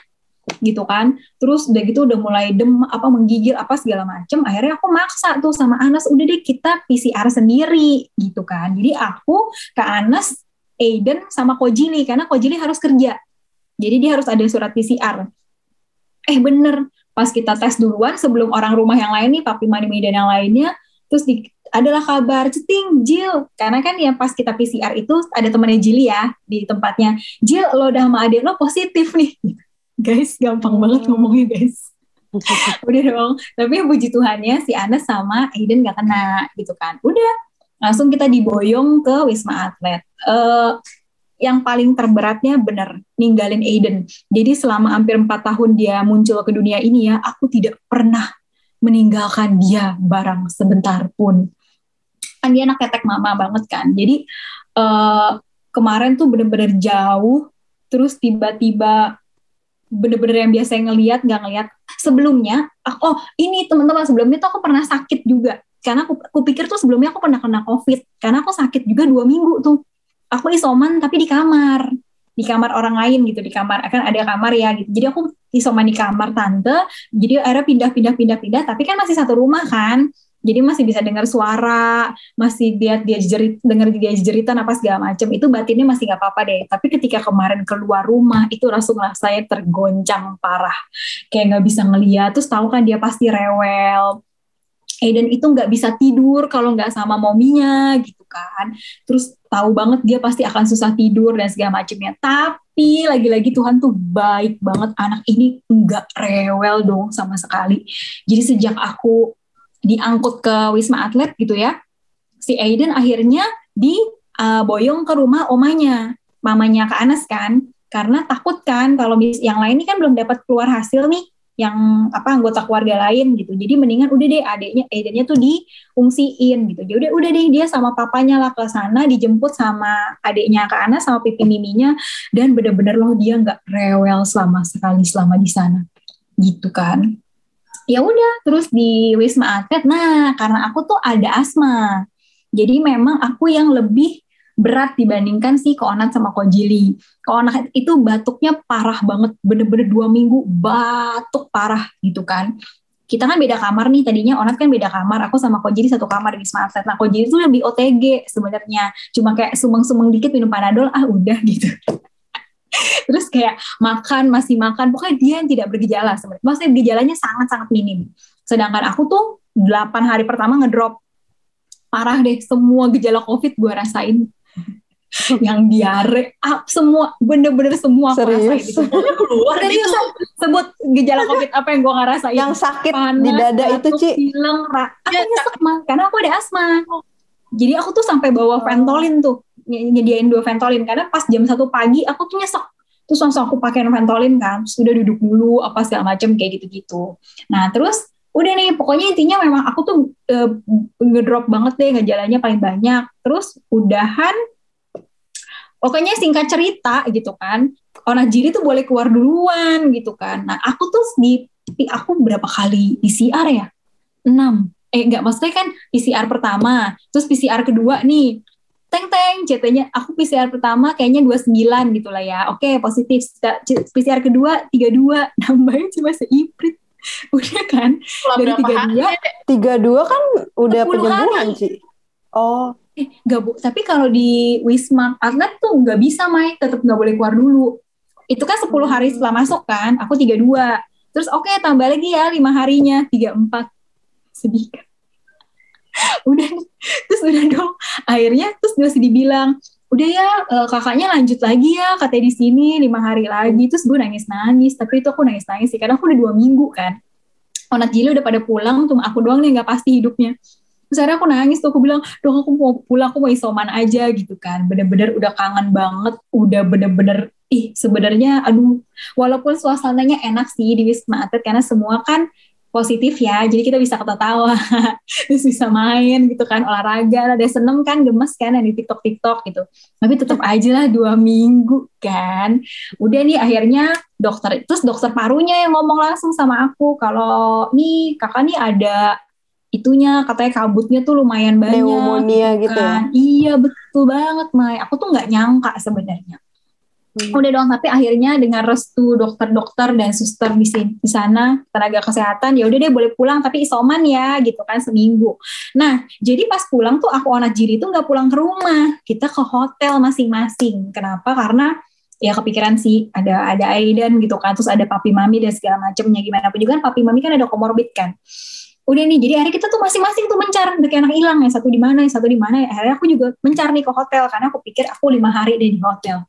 gitu kan. Terus udah gitu udah mulai dem apa menggigil apa segala macem akhirnya aku maksa tuh sama Anas udah deh kita PCR sendiri gitu kan. Jadi aku ke Anas Aiden sama Kojili karena Kojili harus kerja jadi dia harus ada surat PCR eh bener. Pas kita tes duluan sebelum orang rumah yang lain nih papi mani dan yang lainnya terus di, adalah kabar ceting Jill karena kan ya pas kita PCR itu ada temannya Jili ya di tempatnya. Jill lo udah sama adik lo positif nih. [LAUGHS] Guys gampang banget oh. ngomongnya guys. [LAUGHS] Udah dong. Tapi puji Tuhannya si Anas sama Aiden gak kena gitu kan. Udah langsung kita diboyong ke Wisma Atlet. Uh, yang paling terberatnya bener ninggalin Aiden. Jadi selama hampir empat tahun dia muncul ke dunia ini ya aku tidak pernah meninggalkan dia barang sebentar pun. Kan dia anak ketek mama banget kan. Jadi uh, kemarin tuh bener-bener jauh terus tiba-tiba bener-bener yang biasa ngelihat nggak ngelihat sebelumnya oh ini teman-teman sebelumnya tuh aku pernah sakit juga. Karena aku, aku pikir tuh sebelumnya aku pernah kena covid. Karena aku sakit juga dua minggu tuh aku isoman tapi di kamar di kamar orang lain gitu di kamar akan ada kamar ya gitu jadi aku isoman di kamar tante jadi akhirnya pindah-pindah pindah-pindah tapi kan masih satu rumah kan jadi masih bisa dengar suara, masih lihat dia jerit, dengar dia jeritan apa segala macam. Itu batinnya masih nggak apa-apa deh. Tapi ketika kemarin keluar rumah, itu langsung lah saya tergoncang parah. Kayak nggak bisa ngeliat. Terus tahu kan dia pasti rewel. Aiden itu nggak bisa tidur kalau nggak sama mominya gitu kan. Terus tahu banget dia pasti akan susah tidur dan segala macamnya. Tapi lagi-lagi Tuhan tuh baik banget anak ini nggak rewel dong sama sekali jadi sejak aku diangkut ke wisma atlet gitu ya si Aiden akhirnya di uh, boyong ke rumah omanya mamanya Kak Anas kan karena takut kan kalau yang lain ini kan belum dapat keluar hasil nih yang apa anggota keluarga lain gitu. Jadi mendingan udah deh adiknya Aidennya tuh diungsiin gitu. Jadi udah udah deh dia sama papanya lah ke sana dijemput sama adiknya ke Ana sama pipi miminya dan bener-bener loh dia nggak rewel selama sekali selama di sana gitu kan. Ya udah terus di Wisma Atlet. Nah karena aku tuh ada asma. Jadi memang aku yang lebih berat dibandingkan si Koonat sama Kojili. Koonat itu batuknya parah banget, bener-bener dua minggu batuk parah gitu kan. Kita kan beda kamar nih, tadinya Onat kan beda kamar, aku sama Kojili satu kamar di Wisma Atlet. Nah Kojili itu lebih OTG sebenarnya, cuma kayak sumeng-sumeng dikit minum Panadol, ah udah gitu. [LAUGHS] Terus kayak makan, masih makan, pokoknya dia yang tidak bergejala sebenarnya. Maksudnya gejalanya sangat-sangat minim. Sedangkan aku tuh 8 hari pertama ngedrop parah deh semua gejala covid gue rasain [LAUGHS] yang diare up semua bener-bener semua Serius? itu. Keluar itu sebut gejala covid apa yang gue nggak rasain yang sakit Panas, di dada itu Ci? hilang aku ya, nyesek mah karena aku ada asma. Jadi aku tuh sampai bawa ventolin tuh. Nyediain dua ventolin. Karena pas jam satu pagi aku tuh nyesek. Terus langsung aku pakai ventolin kan. Sudah duduk dulu apa segala macam kayak gitu-gitu. Nah terus udah nih pokoknya intinya memang aku tuh uh, ngedrop banget deh ngejalannya paling banyak. Terus udahan pokoknya singkat cerita gitu kan jiri tuh boleh keluar duluan gitu kan. Nah aku tuh di aku berapa kali PCR ya? Enam. Eh enggak maksudnya kan PCR pertama terus PCR kedua nih. Teng teng CT-nya aku PCR pertama kayaknya 29 gitu lah ya. Oke positif PCR kedua 32 [LAUGHS] nambahin cuma seiprit [LAUGHS] udah kan? Setelah dari tiga dua tiga dua kan udah penyembuhan sih oh. Eh gak bu tapi kalau di wisma atlet tuh nggak bisa Mai. Tetap nggak boleh keluar dulu. Itu kan 10 hari setelah masuk kan? Aku tiga dua. Terus oke okay, tambah lagi ya lima harinya. Tiga empat. Sedih kan? [LAUGHS] Udah. Terus udah dong. Akhirnya terus masih dibilang udah ya uh, kakaknya lanjut lagi ya katanya di sini lima hari lagi. Terus gue nangis nangis tapi itu aku nangis nangis sih karena aku udah dua minggu kan. Onat Jili udah pada pulang tuh aku doang nih nggak pasti hidupnya. Terus akhirnya aku nangis tuh aku bilang dong aku mau pulang aku mau isoman aja gitu kan. Bener-bener udah kangen banget udah bener-bener ih sebenarnya aduh. Walaupun suasananya enak sih di Wisma Atlet karena semua kan positif ya jadi kita bisa ketawa [LAUGHS] terus bisa main gitu kan olahraga ada seneng kan gemes kan yang di tiktok tiktok gitu. Tapi tetap aja lah dua minggu kan. Udah nih akhirnya dokter terus dokter parunya yang ngomong langsung sama aku kalau nih kakak nih ada itunya katanya kabutnya tuh lumayan banyak. Pneumonia gitu, gitu kan. ya? Iya betul banget Mai. Aku tuh nggak nyangka sebenarnya Hmm. Udah dong, tapi akhirnya dengan restu dokter-dokter dan suster di sini di sana tenaga kesehatan ya udah deh boleh pulang tapi isoman ya gitu kan seminggu. Nah jadi pas pulang tuh aku anak jiri tuh nggak pulang ke rumah, kita ke hotel masing-masing. Kenapa? Karena ya kepikiran sih ada ada Aiden gitu kan, terus ada papi mami dan segala macamnya gimana pun juga kan papi mami kan ada komorbid kan udah nih jadi akhirnya kita tuh masing-masing tuh mencar udah kayak anak hilang ya satu di mana yang satu di mana ya akhirnya aku juga mencar nih ke hotel karena aku pikir aku lima hari deh di hotel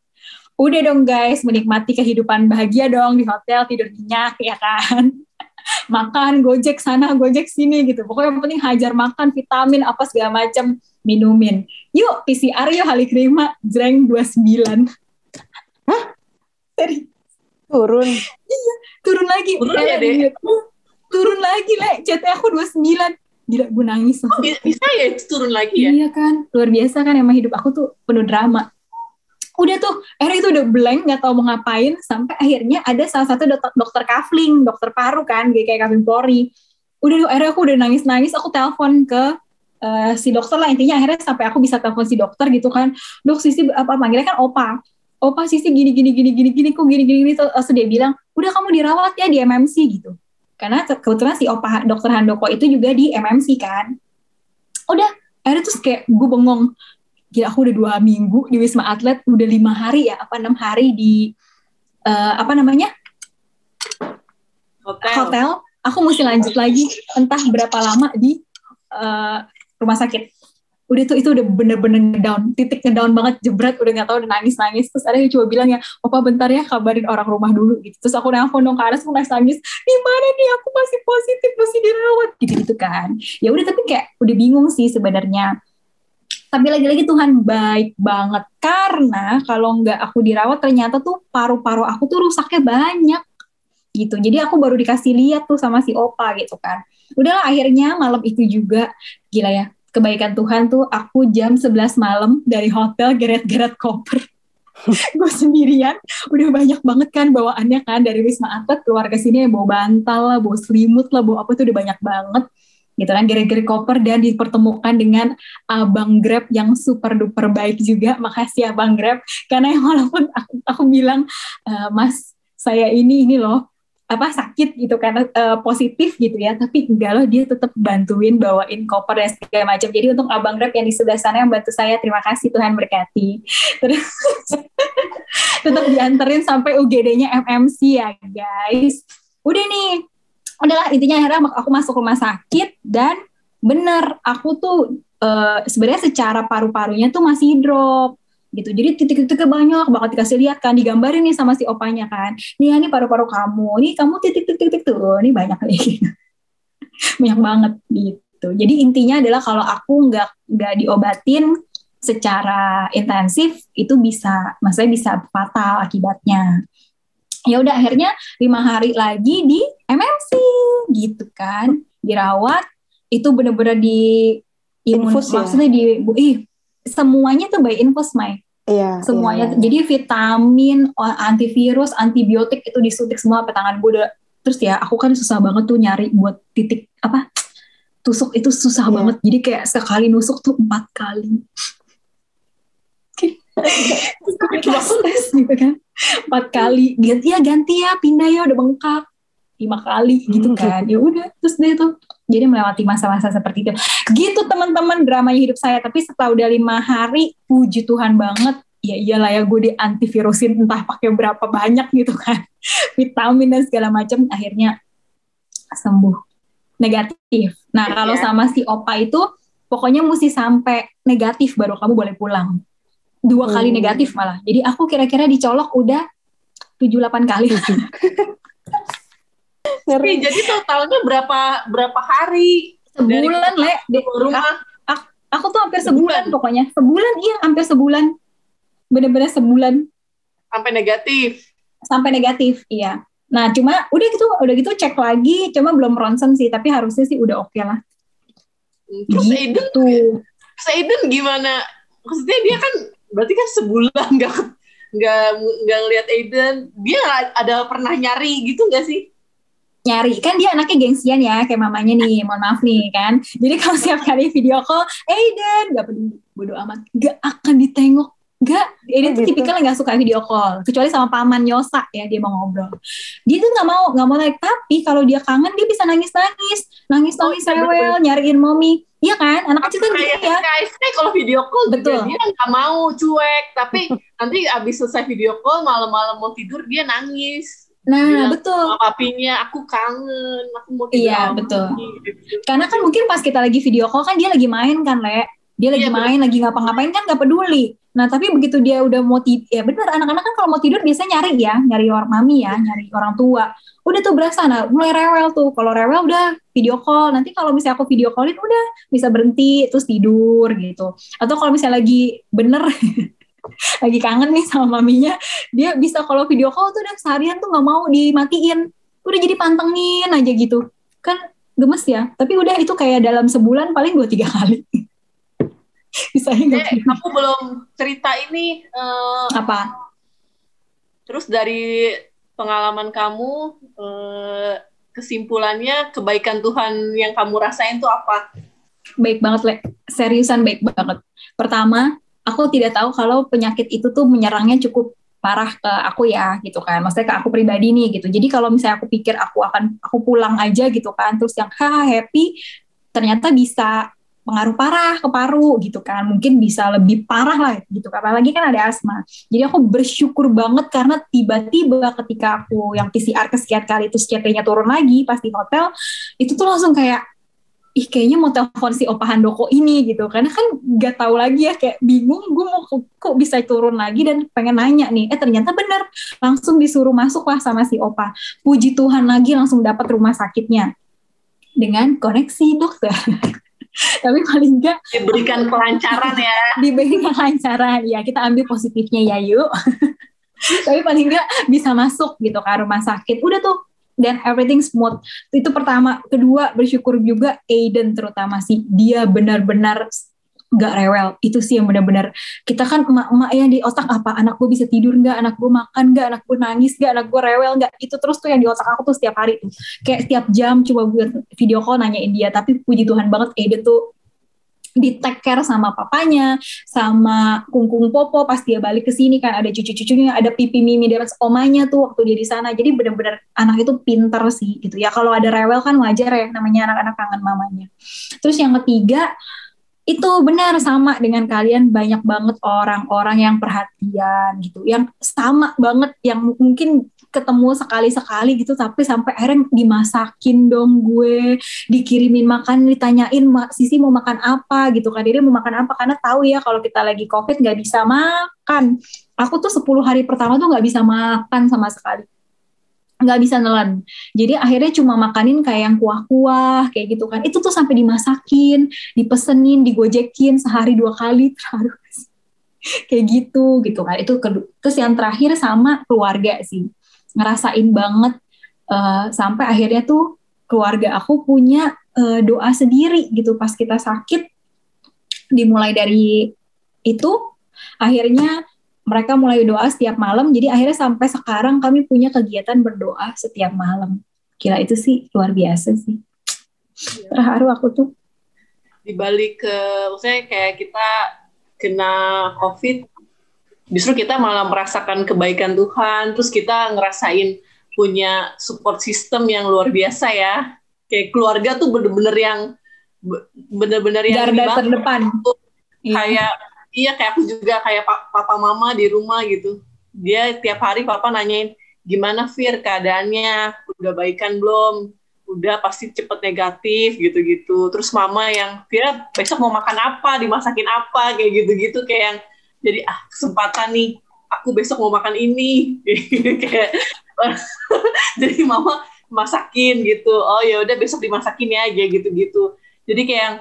udah dong guys menikmati kehidupan bahagia dong di hotel tidur nyenyak ya kan? [LAUGHS] Makan gojek sana gojek sini gitu. Pokoknya yang penting hajar makan vitamin apa segala macam minumin. Yuk PCR yuk hari kelima jreng 29 hah? Seri. turun. Iya turun lagi. Turun ya deh turun lagi le CT aku 29 Gila gue nangis. Oh, bisa ya turun lagi ya? Iya kan? Luar biasa kan emang hidup aku tuh penuh drama udah tuh akhirnya itu udah blank nggak tahu mau ngapain sampai akhirnya ada salah satu dokter, dokter kafling dokter paru kan kayak kafling Polri. Udah tuh akhirnya aku udah nangis nangis aku telepon ke uh, si dokter lah intinya akhirnya sampai aku bisa telepon si dokter gitu kan. Dok sisi apa manggilnya kan opa. Opa sisi gini gini gini gini gini kok gini gini gini terus dia bilang udah kamu dirawat ya di MMC gitu. Karena kebetulan si opa dokter Handoko itu juga di MMC kan. Udah akhirnya terus kayak gue bengong gila aku udah dua minggu di Wisma Atlet, udah lima hari ya, apa enam hari di uh, apa namanya hotel. hotel. Aku mesti lanjut lagi entah berapa lama di uh, rumah sakit. udah tuh itu udah bener-bener ngedown titik ngedown banget jebret udah nggak tahu udah nangis nangis terus ada yang coba bilang ya opa bentar ya kabarin orang rumah dulu gitu terus aku nelfon dong ke Aras aku nangis nangis di mana nih aku masih positif masih dirawat gitu gitu kan ya udah tapi kayak udah bingung sih sebenarnya tapi lagi-lagi Tuhan baik banget. Karena kalau nggak aku dirawat ternyata tuh paru-paru aku tuh rusaknya banyak. Gitu. Jadi aku baru dikasih lihat tuh sama si opa gitu kan. Udahlah akhirnya malam itu juga gila ya kebaikan Tuhan tuh aku jam 11 malam dari hotel geret-geret koper. [LAUGHS] Gue sendirian. Udah banyak banget kan bawaannya kan dari Wisma Atlet keluar ke sini bawa bantal lah bawa selimut lah bawa apa tuh udah banyak banget gitu kan geret-geret koper dan dipertemukan dengan abang Grab yang super duper baik juga. [LAUGHS] Makasih abang Grab. Karena walaupun aku, aku bilang e, Mas saya ini ini loh apa sakit gitu karena uh, positif gitu ya. Tapi enggak loh dia tetap bantuin bawain koper dan segala macam. Jadi untuk abang Grab yang di sebelah sana yang bantu saya terima kasih Tuhan berkati. [LAUGHS] Terus [LAUGHS] tetap dianterin sampai UGD-nya MMC ya guys. Udah nih udahlah intinya akhirnya aku masuk rumah sakit dan bener aku tuh uh, sebenarnya secara paru-parunya tuh masih drop gitu. Jadi titik-titiknya banyak bakal dikasih lihat kan, digambarin nih sama si opanya kan. Nih ini paru-paru kamu, nih kamu titik-titik-titik tuh, nih banyak nih. [LAUGHS] banyak banget gitu. Jadi intinya adalah kalau aku nggak nggak diobatin secara intensif itu bisa, maksudnya bisa fatal akibatnya. Ya udah akhirnya lima hari lagi di MMC gitu kan, dirawat itu bener-bener di imun, Infus, ya? maksudnya di, ih semuanya tuh by infus, Mai. Iya. Semuanya. Iya. Jadi vitamin, antivirus, antibiotik itu disuntik semua ke tangan gue udah terus ya aku kan susah banget tuh nyari buat titik apa tusuk itu susah yeah. banget jadi kayak sekali nusuk tuh empat kali tes gitu kan. Empat kali. Ganti ya ganti ya. Pindah ya. Udah bengkak. Lima kali. Gitu hmm. kan. Ya udah. Terus deh tuh jadi melewati masa-masa seperti itu. Gitu teman-teman drama hidup saya. Tapi setelah udah lima hari puji Tuhan banget. Ya iyalah ya gue di antivirusin entah pakai berapa banyak gitu kan. [LAUGHS] Vitamin dan segala macam akhirnya sembuh. Negatif. Nah yeah. kalau sama si opa itu pokoknya mesti sampai negatif baru kamu boleh pulang dua kali hmm. negatif malah. Jadi aku kira-kira dicolok udah tujuh delapan kali. [LAUGHS] Ngeri. jadi totalnya berapa berapa hari? Sebulan le di rumah. aku, aku tuh hampir sebulan, sebulan. pokoknya. Sebulan iya hampir sebulan. Bener-bener sebulan. Sampai negatif. Sampai negatif iya. Nah cuma udah gitu udah gitu cek lagi. Cuma belum ronsen sih tapi harusnya sih udah oke okay lah. Terus gitu. Aiden terus Aiden gimana? Maksudnya dia kan berarti kan sebulan [LAUGHS] nggak nggak nggak ngeliat Aiden. Dia ada pernah nyari gitu nggak sih? Nyari. Kan dia anaknya gengsian ya kayak mamanya nih. Mohon maaf nih kan. Jadi kalau setiap kali video call Aiden! Gak peduli. Bodo amat. Gak akan ditengok Enggak, dia tuh gitu. tipikal nggak suka video call, kecuali sama paman Yosa ya dia mau ngobrol. Dia tuh nggak mau nggak mau naik, tapi kalau dia kangen dia bisa nangis nangis, nangis nangis oh, rewel, nyariin mommy. Iya kan, anak kecil kan gitu ya. Kayak kalau video call betul. dia nggak mau cuek, tapi [LAUGHS] nanti abis selesai video call malam-malam mau tidur dia nangis. Nah, Bilang, betul. Papinya, aku kangen, aku mau tidur. Iya, betul. Gitu. Karena kan mungkin pas kita lagi video call kan dia lagi main kan, Le. Dia lagi iya, main, betul. lagi ngapa-ngapain kan gak peduli. Nah, tapi begitu dia udah mau tidur, ya benar anak-anak kan kalau mau tidur biasanya nyari ya, nyari orang mami ya, nyari orang tua. Udah tuh berasa, nah mulai rewel tuh. Kalau rewel udah video call. Nanti kalau misalnya aku video callin udah bisa berhenti terus tidur gitu. Atau kalau misalnya lagi bener [LAUGHS] lagi kangen nih sama maminya, dia bisa kalau video call tuh udah seharian tuh nggak mau dimatiin. Udah jadi pantengin aja gitu. Kan gemes ya. Tapi udah itu kayak dalam sebulan paling dua tiga kali. [LAUGHS] [LAUGHS] bisa ingat. Eh, aku belum cerita ini uh, apa? Terus dari pengalaman kamu uh, kesimpulannya kebaikan Tuhan yang kamu rasain tuh apa? Baik banget, Le. Seriusan baik banget. Pertama, aku tidak tahu kalau penyakit itu tuh menyerangnya cukup parah ke aku ya gitu kan maksudnya ke aku pribadi nih gitu jadi kalau misalnya aku pikir aku akan aku pulang aja gitu kan terus yang haha happy ternyata bisa pengaruh parah ke paru gitu kan. Mungkin bisa lebih parah lah gitu apalagi kan ada asma. Jadi aku bersyukur banget karena tiba-tiba ketika aku yang PCR kesekian kali itu CT-nya turun lagi pas di hotel itu tuh langsung kayak ih kayaknya mau telepon si Opa Handoko ini gitu. Karena kan gak tahu lagi ya kayak bingung gue mau kok bisa turun lagi? Dan pengen nanya nih eh ternyata bener langsung disuruh masuk lah sama si Opa. Puji Tuhan lagi langsung dapat rumah sakitnya dengan koneksi dokter [LAUGHS] tapi paling enggak diberikan kelancaran ya. Diberikan kelancaran. Ya kita ambil positifnya ya yuk. Tapi paling enggak bisa masuk gitu ke rumah sakit. Udah tuh dan everything smooth. Itu pertama, kedua bersyukur juga Aiden terutama sih. Dia benar-benar gak rewel. Itu sih yang benar-benar kita kan emak-emak yang di otak apa anak gue bisa tidur nggak? Anak gue makan nggak? Anak gue nangis nggak? Anak gue rewel nggak? Itu terus tuh yang di otak aku tuh setiap hari tuh. Kayak setiap jam coba buat video call nanyain dia. Tapi puji Tuhan banget Aiden tuh di take care sama papanya, sama kungkung popo pas dia balik ke sini kan ada cucu-cucunya, ada pipi mimi dari omanya tuh waktu dia di sana. Jadi benar-benar anak itu pinter sih gitu. Ya. Kalau ada rewel kan wajar ya namanya anak-anak kangen mamanya. Terus yang ketiga itu benar sama dengan kalian banyak banget orang-orang yang perhatian gitu yang sama banget yang mungkin ketemu sekali-sekali gitu tapi sampai akhirnya dimasakin dong gue dikirimin makan ditanyain Sisi mau makan apa? gitu kan dia mau makan apa? Karena tahu ya kalau kita lagi covid nggak bisa makan. Aku tuh 10 hari pertama tuh nggak bisa makan sama sekali nggak bisa nelan. Jadi akhirnya cuma makanin kayak yang kuah-kuah kayak gitu kan. Itu tuh sampai dimasakin, dipesenin, digojekin sehari dua kali terus [LAUGHS] kayak gitu gitu kan. Itu terus yang terakhir sama keluarga sih. Ngerasain banget uh, sampai akhirnya tuh keluarga aku punya uh, doa sendiri gitu pas kita sakit. Dimulai dari itu akhirnya mereka mulai doa setiap malam. Jadi akhirnya sampai sekarang kami punya kegiatan berdoa setiap malam. Kira itu sih luar biasa sih. Ya. terharu aku tuh. Dibalik ke maksudnya kayak kita kena covid justru kita malah merasakan kebaikan Tuhan. Terus kita ngerasain punya support system yang luar biasa ya. Kayak keluarga tuh bener-bener yang bener-bener yang garda terdepan. Kayak iya kayak aku juga kayak papa mama di rumah gitu. Dia tiap hari papa nanyain gimana Fir keadaannya? Udah baikan belum? Udah pasti cepet negatif gitu-gitu. Terus mama yang Fira besok mau makan apa? Dimasakin apa? Kayak gitu-gitu kayak yang jadi ah kesempatan nih. Aku besok mau makan ini. [LAUGHS] Kayak [LAUGHS] jadi mama masakin gitu. Oh ya udah besok dimasakin ya aja gitu-gitu. Jadi kayak yang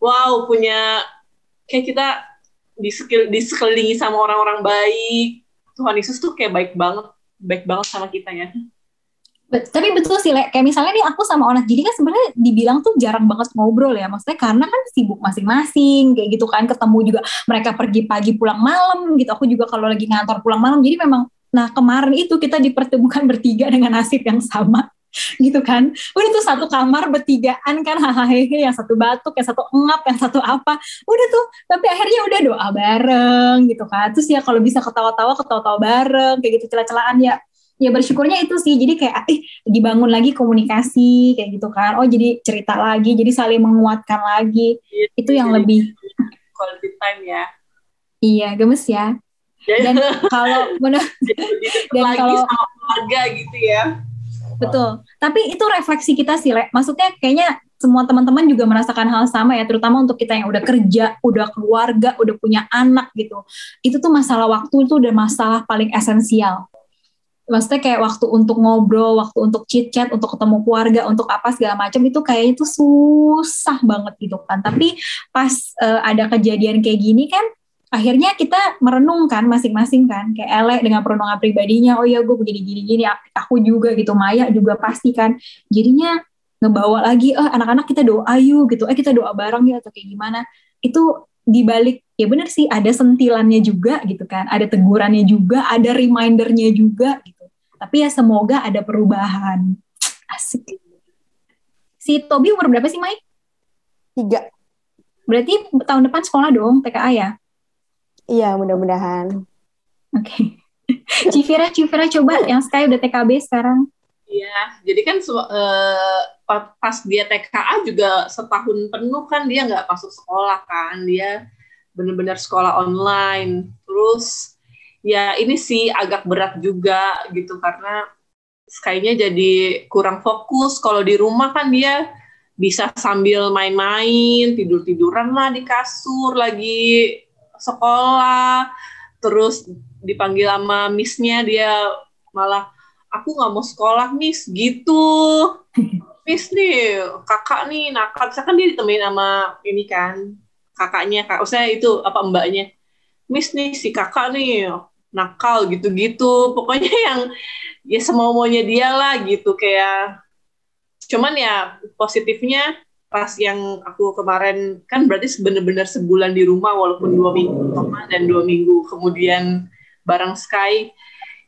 wow punya kayak kita di disekelilingi sama orang-orang baik. Tuhan Yesus tuh kayak baik banget baik banget sama kita ya. Tapi betul sih, Le. kayak misalnya nih aku sama Onat jadi kan sebenarnya dibilang tuh jarang banget ngobrol ya, maksudnya karena kan sibuk masing-masing, kayak gitu kan, ketemu juga mereka pergi pagi pulang malam gitu, aku juga kalau lagi ngantor pulang malam, jadi memang, nah kemarin itu kita dipertemukan [LAUGHS] bertiga dengan nasib yang sama, [LAUGHS] gitu kan? Udah tuh satu kamar bertigaan kan? Hahaha [LAUGHS] yang satu batuk yang satu engap yang satu apa. Udah tuh tapi akhirnya udah doa bareng gitu kan. Terus ya kalau bisa ketawa-tawa ketawa-tawa bareng kayak gitu celah-celahan ya. Ya bersyukurnya itu sih. Jadi kayak eh dibangun lagi komunikasi kayak gitu kan. Oh jadi cerita lagi jadi saling menguatkan lagi. Ya, itu yang lebih [LAUGHS] quality time ya. Iya gemes ya. Dan kalau benar dan kalau keluarga gitu ya Betul. Tapi itu refleksi kita sih, Le. Maksudnya kayaknya semua teman-teman juga merasakan hal sama ya, terutama untuk kita yang udah kerja, udah keluarga, udah punya anak gitu. Itu tuh masalah waktu itu udah masalah paling esensial. Maksudnya kayak waktu untuk ngobrol, waktu untuk chit chat, untuk ketemu keluarga, untuk apa segala macam itu kayaknya itu susah banget gitu kan. Tapi pas uh, ada kejadian kayak gini kan, akhirnya kita merenungkan masing-masing kan kayak Ele dengan perenungan pribadinya oh ya gue begini gini gini aku juga gitu Maya juga pasti kan jadinya ngebawa lagi oh anak-anak kita doa yuk gitu eh kita doa bareng ya atau kayak gimana itu dibalik ya benar sih ada sentilannya juga gitu kan ada tegurannya juga ada remindernya juga gitu tapi ya semoga ada perubahan asik si Tobi umur berapa sih Mai? Tiga. Berarti tahun depan sekolah dong TKA ya? Iya, mudah-mudahan. Oke. Okay. [LAUGHS] Civira, Civira coba yang Sky udah TKB sekarang. Iya, jadi kan uh, pas dia TKA juga setahun penuh kan dia nggak masuk sekolah kan, dia benar-benar sekolah online. Terus ya ini sih agak berat juga gitu karena Sky-nya jadi kurang fokus. Kalau di rumah kan dia bisa sambil main-main tidur-tiduran lah di kasur lagi sekolah terus dipanggil sama missnya dia malah aku nggak mau sekolah miss gitu. [LAUGHS] Miss nih kakak nih nakal saya kan dia ditemenin sama ini kan kakaknya kak saya itu apa mbaknya miss nih si kakak nih nakal gitu-gitu. Pokoknya [LAUGHS] yang ya semau maunya dia lah gitu kayak cuman ya positifnya pas yang aku kemarin kan berarti bener-bener sebulan di rumah walaupun dua minggu rumah dan dua minggu kemudian bareng Sky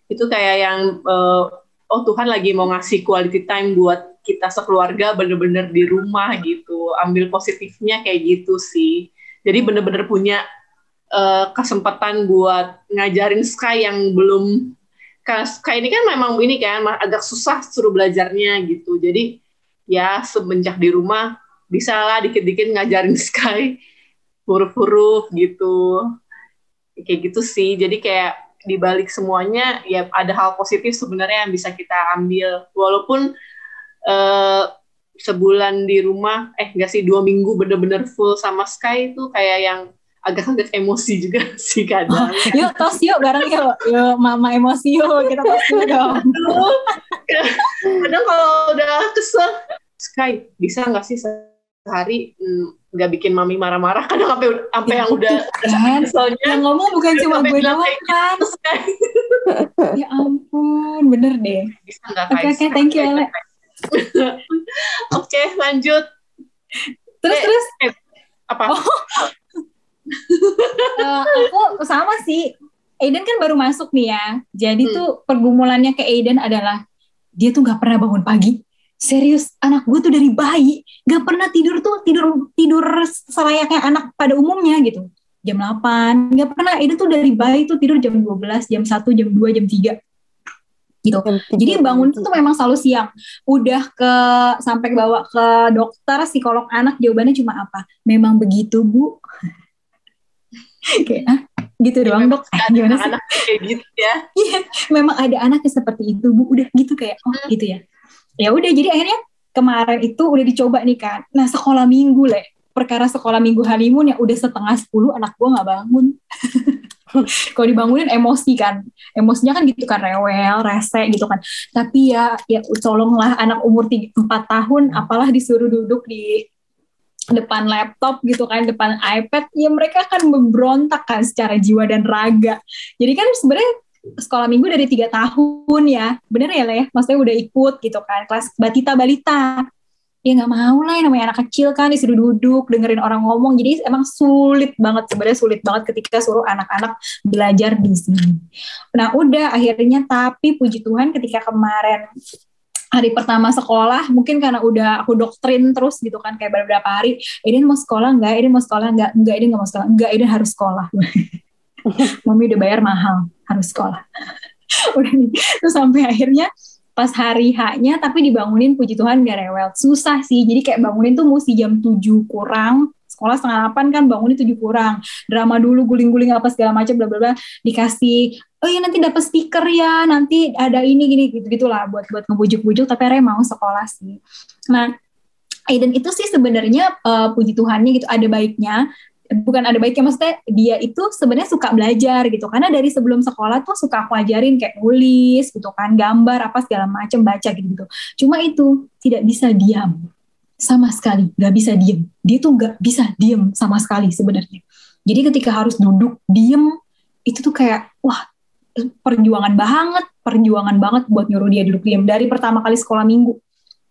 itu kayak yang uh, oh Tuhan lagi mau ngasih quality time buat kita sekeluarga bener-bener di rumah gitu ambil positifnya kayak gitu sih. Jadi bener-bener punya uh, kesempatan buat ngajarin Sky yang belum Sky ini kan memang ini kan agak susah suruh belajarnya gitu. Jadi ya semenjak di rumah bisa lah dikit-dikit ngajarin [LAUGHS] Sky huruf-huruf gitu kayak gitu sih jadi kayak di balik semuanya ya ada hal positif sebenarnya yang bisa kita ambil walaupun uh, sebulan di rumah eh enggak sih dua minggu bener-bener full sama Sky itu kayak yang agak-agak emosi juga [LAUGHS] sih kadang. Oh, yuk tos yuk bareng yuk. Yuk mama emosi yuk kita tos yuk dong. [LAUGHS] kadang kalau udah kesel Sky bisa nggak sih sehari mm, nggak hmm, bikin mami marah-marah kan sampai sampai yang udah [LAUGHS] kan soalnya yang ngomong bukan cuma gue doang kan. [LAUGHS] Ya ampun bener deh. Nggak oke okay, okay, thank you Ale. [LAUGHS] Oke okay, lanjut. Terus eh, terus? eh, apa? Oh. uh, aku sama sih. Aiden kan baru masuk nih ya. Jadi hmm. tuh pergumulannya ke Aiden adalah dia tuh nggak pernah bangun pagi serius anak gue tuh dari bayi gak pernah tidur tuh tidur tidur selayaknya anak pada umumnya gitu. Jam 8 gak pernah. Itu tuh dari bayi tuh tidur jam 12 jam 1 jam 2 jam 3 gitu. Jadi bangun tuh memang selalu siang. Udah ke sampai bawa ke dokter psikolog anak jawabannya cuma apa? Memang begitu bu. [LAUGHS] Kayak ah, gitu ya, doang dok. ada gimana sih? anak kayak gitu ya. [LAUGHS] Iya memang ada anak yang seperti itu bu. Udah gitu kayak oh hmm. gitu ya ya udah jadi akhirnya kemarin itu udah dicoba nih kan nah sekolah minggu leh perkara sekolah minggu honeymoon ya udah setengah sepuluh anak gue nggak bangun. [LAUGHS] Kalau dibangunin emosi kan. Emosinya kan gitu kan rewel rese gitu kan. Tapi ya ya tolonglah anak umur empat tahun apalah disuruh duduk di depan laptop gitu kan depan iPad ya mereka akan memberontak kan secara jiwa dan raga. Jadi kan sebenarnya sekolah minggu dari tiga tahun ya. Bener ya ya maksudnya udah ikut gitu kan kelas batita balita ya nggak mau lah namanya anak kecil kan disuruh duduk dengerin orang ngomong. Jadi emang sulit banget. Sebenarnya sulit banget ketika suruh anak-anak belajar di sini. Nah udah akhirnya. Tapi puji Tuhan ketika kemarin hari pertama sekolah mungkin karena udah aku doktrin terus gitu kan kayak beberapa hari ini mau sekolah nggak? Ini mau sekolah nggak? Nggak ini nggak mau sekolah. Nggak ini harus sekolah [LAUGHS] mami udah bayar mahal harus sekolah. [LAUGHS] Udah nih. Terus sampai akhirnya pas hari haknya tapi dibangunin puji Tuhan gak rewel. Susah sih jadi kayak bangunin tuh mesti jam 7 kurang sekolah setengah delapan kan bangunin tujuh kurang. Drama dulu guling-guling apa segala macam bla bla bla. Dikasih oh iya nanti dapat stiker ya nanti ada ini gini gitu gitulah buat buat ngebujuk-bujuk tapi akhirnya mau sekolah sih. Nah Aiden itu sih sebenarnya uh, puji Tuhannya gitu ada baiknya bukan ada baiknya maksudnya dia itu sebenarnya suka belajar gitu. Karena dari sebelum sekolah tuh suka aku ajarin kayak nulis gitu kan gambar apa segala macam baca gitu gitu cuma itu tidak bisa diam sama sekali nggak bisa diem. Dia tuh nggak bisa diem sama sekali sebenarnya. Jadi ketika harus duduk diem itu tuh kayak wah perjuangan banget perjuangan banget buat nyuruh dia duduk diem. Dari pertama kali sekolah minggu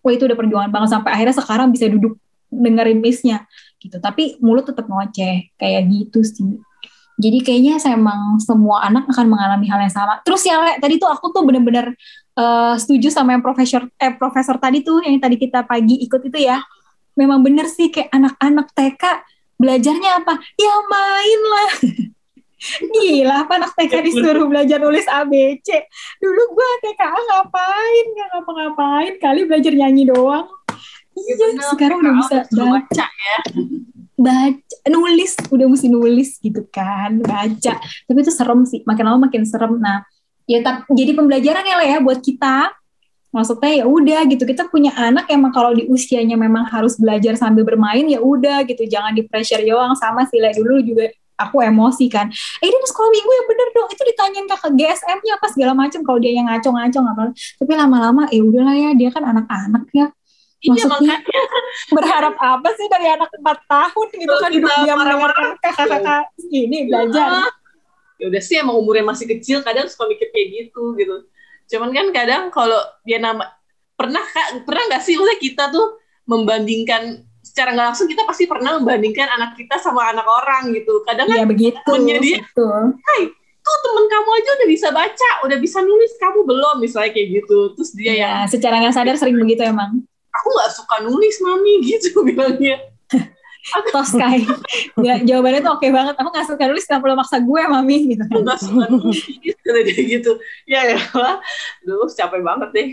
wah itu udah perjuangan banget sampai akhirnya sekarang bisa duduk dengerin missnya gitu. Tapi mulut tetap ngoceh kayak gitu sih. Jadi kayaknya saya emang semua anak akan mengalami hal yang sama. Terus ya Le, tadi tuh aku tuh bener-bener uh, setuju sama yang profesor eh profesor tadi tuh yang tadi kita pagi ikut itu ya. Memang bener sih kayak anak-anak TK belajarnya apa? Ya main lah. [LAUGHS] Gila, apa anak TK disuruh belajar nulis ABC? Dulu gue TK ngapain, gak ngapa-ngapain, kali belajar nyanyi doang. Iya, iya sekarang udah bisa baca ya. Baca, nulis, udah mesti nulis gitu kan, baca. Tapi itu serem sih, makin lama makin serem. Nah, ya tak, jadi pembelajaran ya lah ya buat kita. Maksudnya ya udah gitu kita punya anak emang kalau di usianya memang harus belajar sambil bermain ya udah gitu. Jangan di pressure doang sama sih like dulu juga aku emosi kan. Eh dia sekolah minggu ya bener dong. Itu ditanyain kakak GSM-nya apa segala macam kalau dia yang ngaco-ngaco nggak tapi lama-lama eh udahlah ya dia kan anak-anak ya Iya Maksudnya makanya. [LAUGHS] berharap apa sih dari anak empat tahun gitu kan diam marah-marah, mendengarkan kakak-kakak ini belajar. Ya udah sih emang umurnya masih kecil kadang suka mikir kayak gitu gitu. Cuman kan kadang kalau dia nama pernah kak pernah nggak sih maksudnya kita tuh membandingkan secara nggak langsung kita pasti pernah membandingkan anak kita sama anak orang gitu. Kadang kan ya begitu temennya dia. hai tuh temen kamu aja udah bisa baca udah bisa nulis kamu belum misalnya kayak gitu. Terus dia yang ya secara nggak sadar sering begitu emang aku nggak suka nulis mami [LAUGHS] gitu bilangnya. [LAUGHS] Tos kai ya, jawabannya tuh oke banget. Aku nggak suka nulis kenapa lo maksa gue mami? gitu aku kan nggak suka nulis [LAUGHS] dia gitu. Ya ya dulu capek banget deh.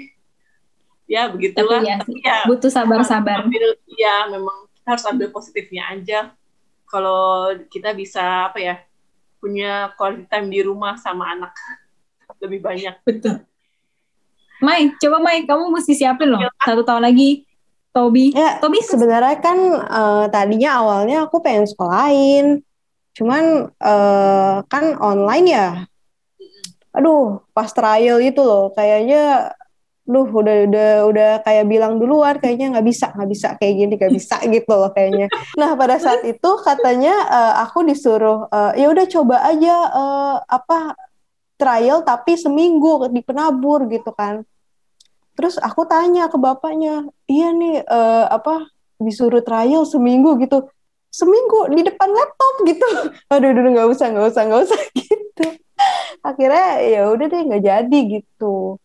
Ya begitulah. Tapi ya tapi ya butuh sabar-sabar. ambil ya memang kita harus ambil positifnya aja. Kalau kita bisa apa ya punya quality time di rumah sama anak lebih banyak. Betul Mai, coba Mai, kamu mesti siapin loh. Satu tahun lagi, Tobi. Ya, Tobi sebenarnya kan eh, tadinya awalnya aku pengen sekolahin, cuman eh, kan online ya. Aduh, pas trial itu loh, kayaknya, duh udah udah udah kayak bilang duluan, kayaknya nggak bisa, nggak bisa kayak gini, nggak bisa [LAUGHS] gitu loh kayaknya. Nah pada saat itu katanya eh, aku disuruh, eh, ya udah coba aja eh, apa trial tapi seminggu di penabur gitu kan. Terus aku tanya ke bapaknya, iya nih eh, apa disuruh trial seminggu gitu, seminggu di depan laptop [LAUGHS] gitu. Aduh, aduh nggak usah, nggak usah, nggak usah [LAUGHS] gitu. Akhirnya ya udah deh nggak jadi gitu.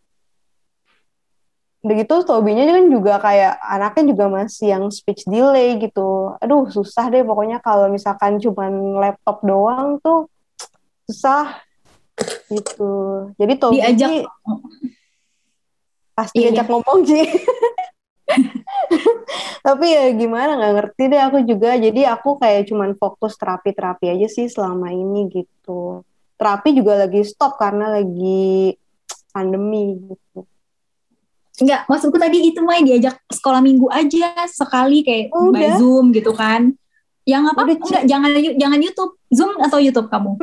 Udah gitu Tobinya kan juga kayak anaknya juga masih yang speech delay gitu. Aduh susah deh pokoknya kalau misalkan cuman laptop doang tuh susah gitu. Jadi Tobi Diajak- pasti Iya, diajak ngomong sih. [LAUGHS] Tapi ya gimana nggak ngerti deh aku juga. Jadi aku kayak cuman fokus terapi-terapi aja sih selama ini gitu. Terapi juga lagi stop karena lagi pandemi gitu. Enggak, maksudku tadi itu Mai diajak sekolah minggu aja sekali kayak Udah. by Zoom gitu kan. Yang apa? Udah, Enggak, jangan jangan YouTube. Zoom atau YouTube kamu?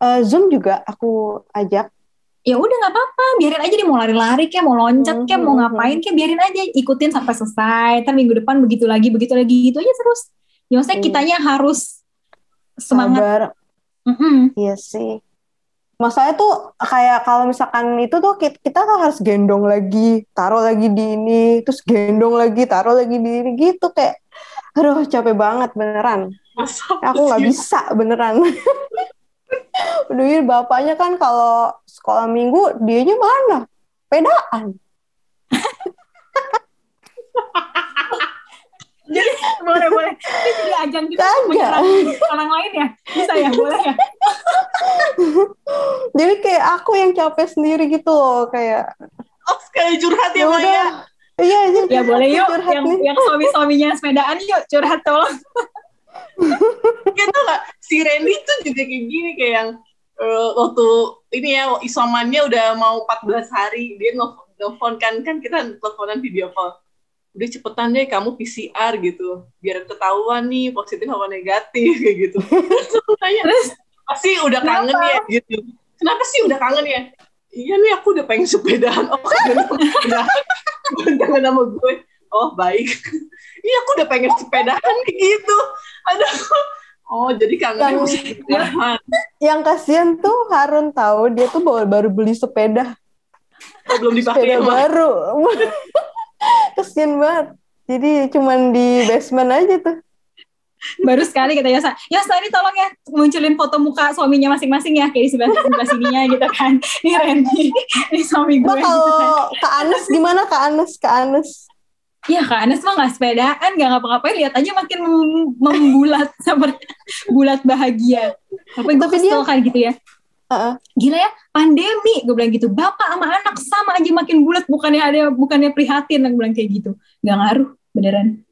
Eh, Zoom juga aku ajak. Ya udah nggak apa-apa, biarin aja dia mau lari-lari kayak mau loncat kayak mau Mhm. ngapain kayak biarin aja ikutin sampai selesai. Ntar minggu depan begitu lagi, begitu lagi gitu aja terus. Ya maksudnya Hmm. kitanya harus semangat. Sabar. Mm-mm. Iya sih. Masalahnya tuh kayak kalau misalkan itu tuh kita, kita harus gendong lagi, taruh lagi di ini, terus gendong lagi, taruh lagi di ini gitu kayak aduh capek banget beneran. Masa Aku nggak bisa beneran. [LAUGHS] Udah gitu, bapaknya kan kalau sekolah minggu dianya mana? Pedaan. [LAUGHS] Jadi boleh boleh. Ini jadi ajang kita menyerang orang lain ya. Bisa ya, boleh ya. [LAUGHS] Jadi kayak aku yang capek sendiri gitu loh kayak oh sekali curhat ya ya Maya. Iya, jadi Ya boleh yuk curhat yang nih. yang suami-suaminya sepedaan yuk curhat tolong. Gitu nggak si Randy tuh juga kayak gini kayak yang eh, waktu ini ya isomannya udah mau 14 hari dia nelfon kan kan kita teleponan video call. Udah cepetan deh kamu PCR gitu biar ketahuan nih positif apa negatif kayak gitu. Terus aku tanya Terus? Pasti udah kangen Kenapa? ya? Gitu. Kenapa sih udah kangen ya? Iya nih aku udah pengen sepedaan. [LAUGHS] Oh kangen sepedaan kangen sama gue. Oh baik [LAUGHS] iya aku udah pengen sepedaan kayak [LAUGHS] gitu aduh oh jadi kangen Yang- sama [LAUGHS] sepedaan Yang kasihan tuh Harun tahu dia tuh baru baru beli sepeda, Oh, belum dipakai sepeda emang. baru. [LAUGHS] kasihan banget. Jadi cuman di basement aja tuh. baru sekali kata Yosa. Yosa ini tolong ya munculin foto muka suaminya masing-masing ya kayak di sebelah sebelah sininya gitu kan. Ini Randy, ini suami gue. Mbak gitu kan. kalau Kak Anes gimana Kak Anes? Kak Anes. Ya Kak Anes mah nggak sepedaan, nggak ngapa-ngapain, lihat aja makin mem- membulat [LAUGHS] seperti bulat bahagia. Tapi gue dia- kesel kan gitu ya. Heeh. Gila ya, pandemi, gue bilang gitu. Bapak sama anak sama aja makin bulat, bukannya ada, bukannya prihatin, gue bilang kayak gitu. Gak ngaruh, beneran.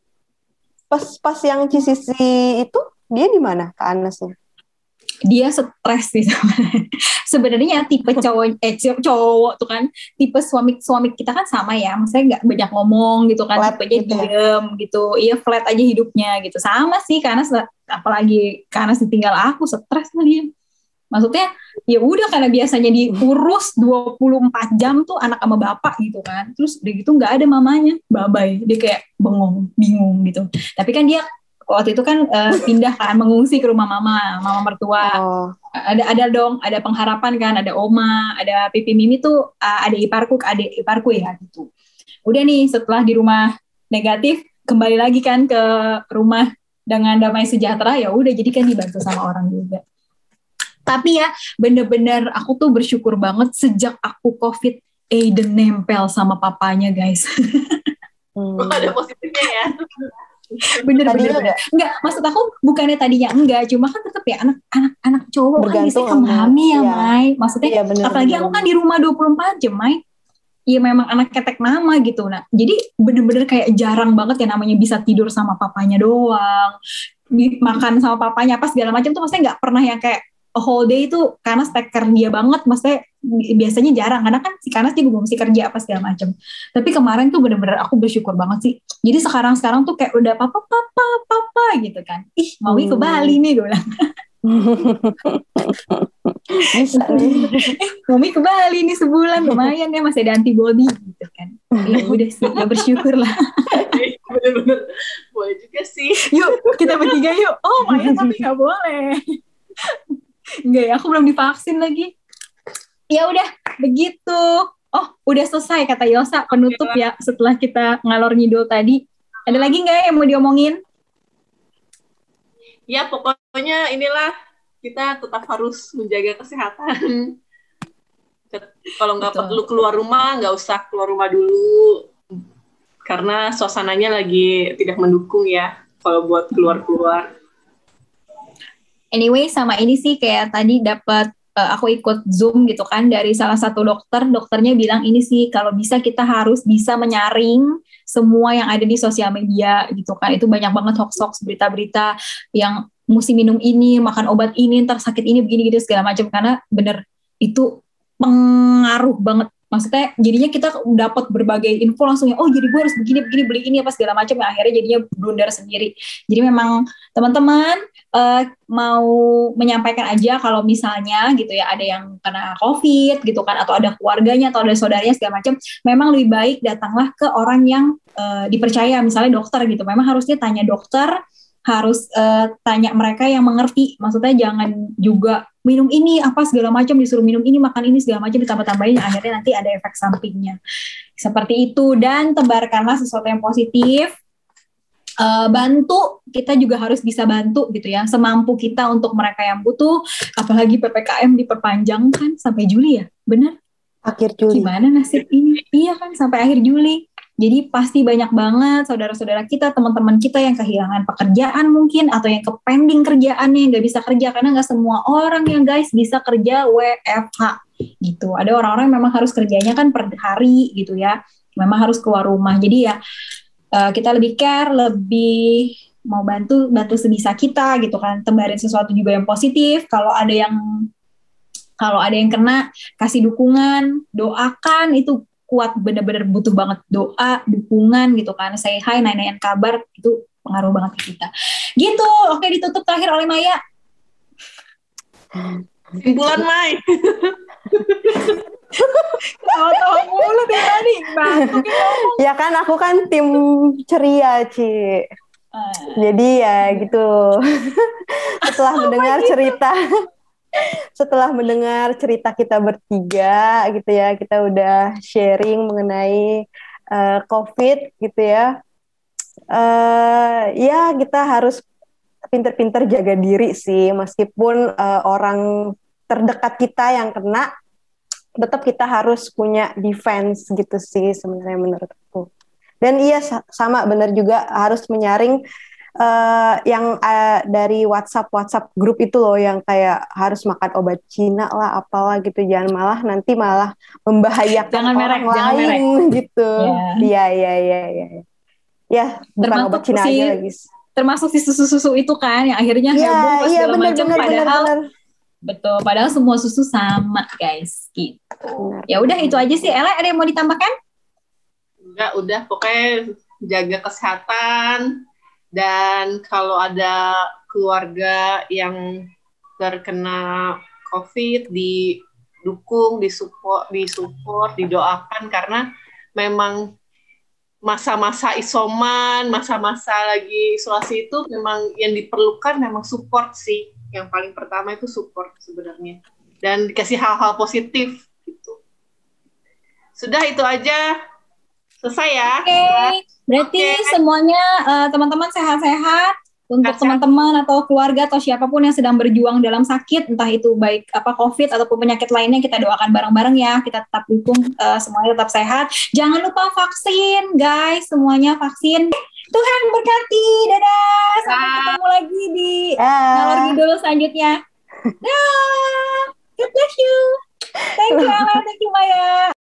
Pas pas yang CCC itu dia di mana Kak Anesnya? Dia stres sih sebenarnya. [LAUGHS] Tipe cowok eh cowok tuh kan tipe suami suami kita kan sama ya maksudnya nggak banyak ngomong gitu kan Flat tipenya gitu ya. diem gitu iya flat aja hidupnya gitu. Sama sih karena apalagi karena ditinggal aku stres lah dia maksudnya ya udah karena biasanya diurus 24 jam tuh anak sama bapak gitu kan terus udah gitu nggak ada mamanya babai dia kayak bengong bingung gitu. Tapi kan dia waktu itu kan eh, pindah kan mengungsi ke rumah mama mama mertua. Oh, ada ada dong ada pengharapan kan ada oma ada pipi mimi tuh uh, ada iparku adik iparku ya gitu. Udah nih setelah di rumah negatif kembali lagi kan ke rumah dengan damai sejahtera ya udah jadi kan dibantu sama orang juga. Tapi ya bener-bener aku tuh bersyukur banget sejak aku covid Aiden nempel sama papanya guys. [LAUGHS] Hmm. ada positifnya ya bener Tadinya bener, bener. enggak maksud aku bukannya tadinya enggak cuma kan tetap ya anak anak anak cowok kan biasanya ke mami ya iya. Mai. Maksudnya Iya, bener, apalagi bener, aku kan di rumah 24 jam Mai. Iya memang anak ketek mama gitu. Nah jadi bener-bener kayak jarang banget ya namanya bisa tidur sama papanya doang. Makan sama papanya apa segala macam tuh maksudnya nggak pernah yang kayak a whole day itu karena steker dia banget. Maksudnya biasanya jarang karena kan si Kanas juga mesti kerja apa segala macam tapi kemarin tuh bener-bener aku bersyukur banget sih. Jadi sekarang sekarang tuh kayak udah papa papa papa gitu kan. Ih mau ke Hmm. Bali nih gue bilang. [LAUGHS] Eh Mami ke Bali nih sebulan lumayan ya masih ada antibody gitu kan. Ya udah sih ya bersyukur lah. [LAUGHS] Bener-bener. Boleh juga sih. Yuk kita bertiga yuk. Oh Maya tapi nggak boleh. Enggak ya aku belum divaksin lagi ya udah begitu. Oh udah selesai kata Yosa penutup ya setelah kita ngalor ngidul tadi. Ada lagi nggak yang mau diomongin? Ya pokoknya inilah kita tetap harus menjaga kesehatan. Kalau nggak perlu keluar rumah nggak usah keluar rumah dulu. Karena suasananya lagi tidak mendukung ya kalau buat keluar-keluar. Anyway sama ini sih kayak tadi dapat eh, aku ikut zoom gitu kan dari salah satu dokter dokternya bilang ini sih kalau bisa kita harus bisa menyaring semua yang ada di sosial media gitu kan. Itu banyak banget hoax hoax berita-berita yang mesti minum ini makan obat ini ntar sakit ini begini gitu segala macam. Karena bener itu pengaruh banget maksudnya jadinya kita dapat berbagai info langsung ya oh jadi gue harus begini begini beli ini apa segala macam ya akhirnya jadinya blunder sendiri. Jadi memang teman-teman eh, mau menyampaikan aja kalau misalnya gitu ya ada yang kena covid gitu kan atau ada keluarganya atau ada saudaranya segala macam memang lebih baik datanglah ke orang yang eh, dipercaya misalnya dokter gitu. Memang harusnya tanya dokter harus eh, tanya mereka yang mengerti. Maksudnya jangan juga minum ini apa segala macam disuruh minum ini makan ini segala macam ditambah-tambahin akhirnya nanti ada efek sampingnya. Seperti itu. Dan tebarkanlah sesuatu yang positif. Eh, bantu kita juga harus bisa bantu gitu ya. Semampu kita untuk mereka yang butuh. Apalagi ppkm diperpanjang kan sampai Juli ya. Benar? Akhir Juli. gimana nasib ini? Iya kan sampai akhir Juli jadi pasti banyak banget saudara-saudara kita teman-teman kita yang kehilangan pekerjaan mungkin atau yang kepending kerjaannya nggak bisa kerja karena nggak semua orang yang guys bisa kerja WFH gitu. Ada orang-orang yang memang harus kerjanya kan per hari gitu ya memang harus keluar rumah. Jadi ya eh, kita lebih care lebih mau bantu bantu sebisa kita gitu kan tebarin sesuatu juga yang positif. Kalau ada yang kalau ada yang kena kasih dukungan doakan itu kuat bener-bener butuh banget doa dukungan gitu kan. Say hi nanyain kabar itu pengaruh banget ke kita. Gitu. Oke ditutup terakhir oleh Maya. Simpulan Mai. tawa-tawa mulu deh tadi. Ya kan aku kan tim ceria, Ci. Eh, Jadi ya gitu. [LAUGHS] setelah mendengar cerita setelah mendengar cerita kita bertiga gitu ya, kita udah sharing mengenai eh, COVID gitu ya. eh ya kita harus pinter-pinter jaga diri sih meskipun eh, orang terdekat kita yang kena tetap kita harus punya defense gitu sih sebenarnya menurutku. Dan iya sa- sama benar juga harus menyaring eh, yang eh, dari WhatsApp WhatsApp grup itu loh yang kayak harus makan obat Cina lah apalah gitu jangan malah nanti malah membahayakan Jangan merek, orang jangan lain [LAUGHS] gitu. Iya iya iya iya. Ya, bukan Termasuk obat Cina si- aja lagi. termasuk si susu-susu itu kan yang akhirnya Iya, heboh pas iya segala benar macam benar benar padahal benar. Betul, padahal semua susu sama, guys. Gitu. Ya udah itu aja sih. Ella, ada yang mau ditambahkan? Enggak, udah pokoknya jaga kesehatan dan kalau ada keluarga yang terkena COVID didukung, disupport, disupport, didoakan karena memang masa-masa isoman, masa-masa lagi isolasi itu memang yang diperlukan memang support sih. Yang paling pertama itu support sebenarnya. Dan dikasih hal-hal positif gitu. Sudah itu aja. Selesai ya. Oke, berarti Oke. semuanya eh, teman-teman sehat-sehat untuk teman-teman atau keluarga atau siapa pun yang sedang berjuang dalam sakit, entah itu baik apa COVID ataupun penyakit lainnya, kita doakan bareng-bareng ya. Kita tetap dukung eh, semuanya tetap sehat. Jangan lupa vaksin, guys. Semuanya vaksin. Tuhan berkati. Dadah. Sampai ketemu lagi di ngalor ngidul selanjutnya. [LAUGHS] Dah. God bless you. Thank you, Ella. Thank you, Maya.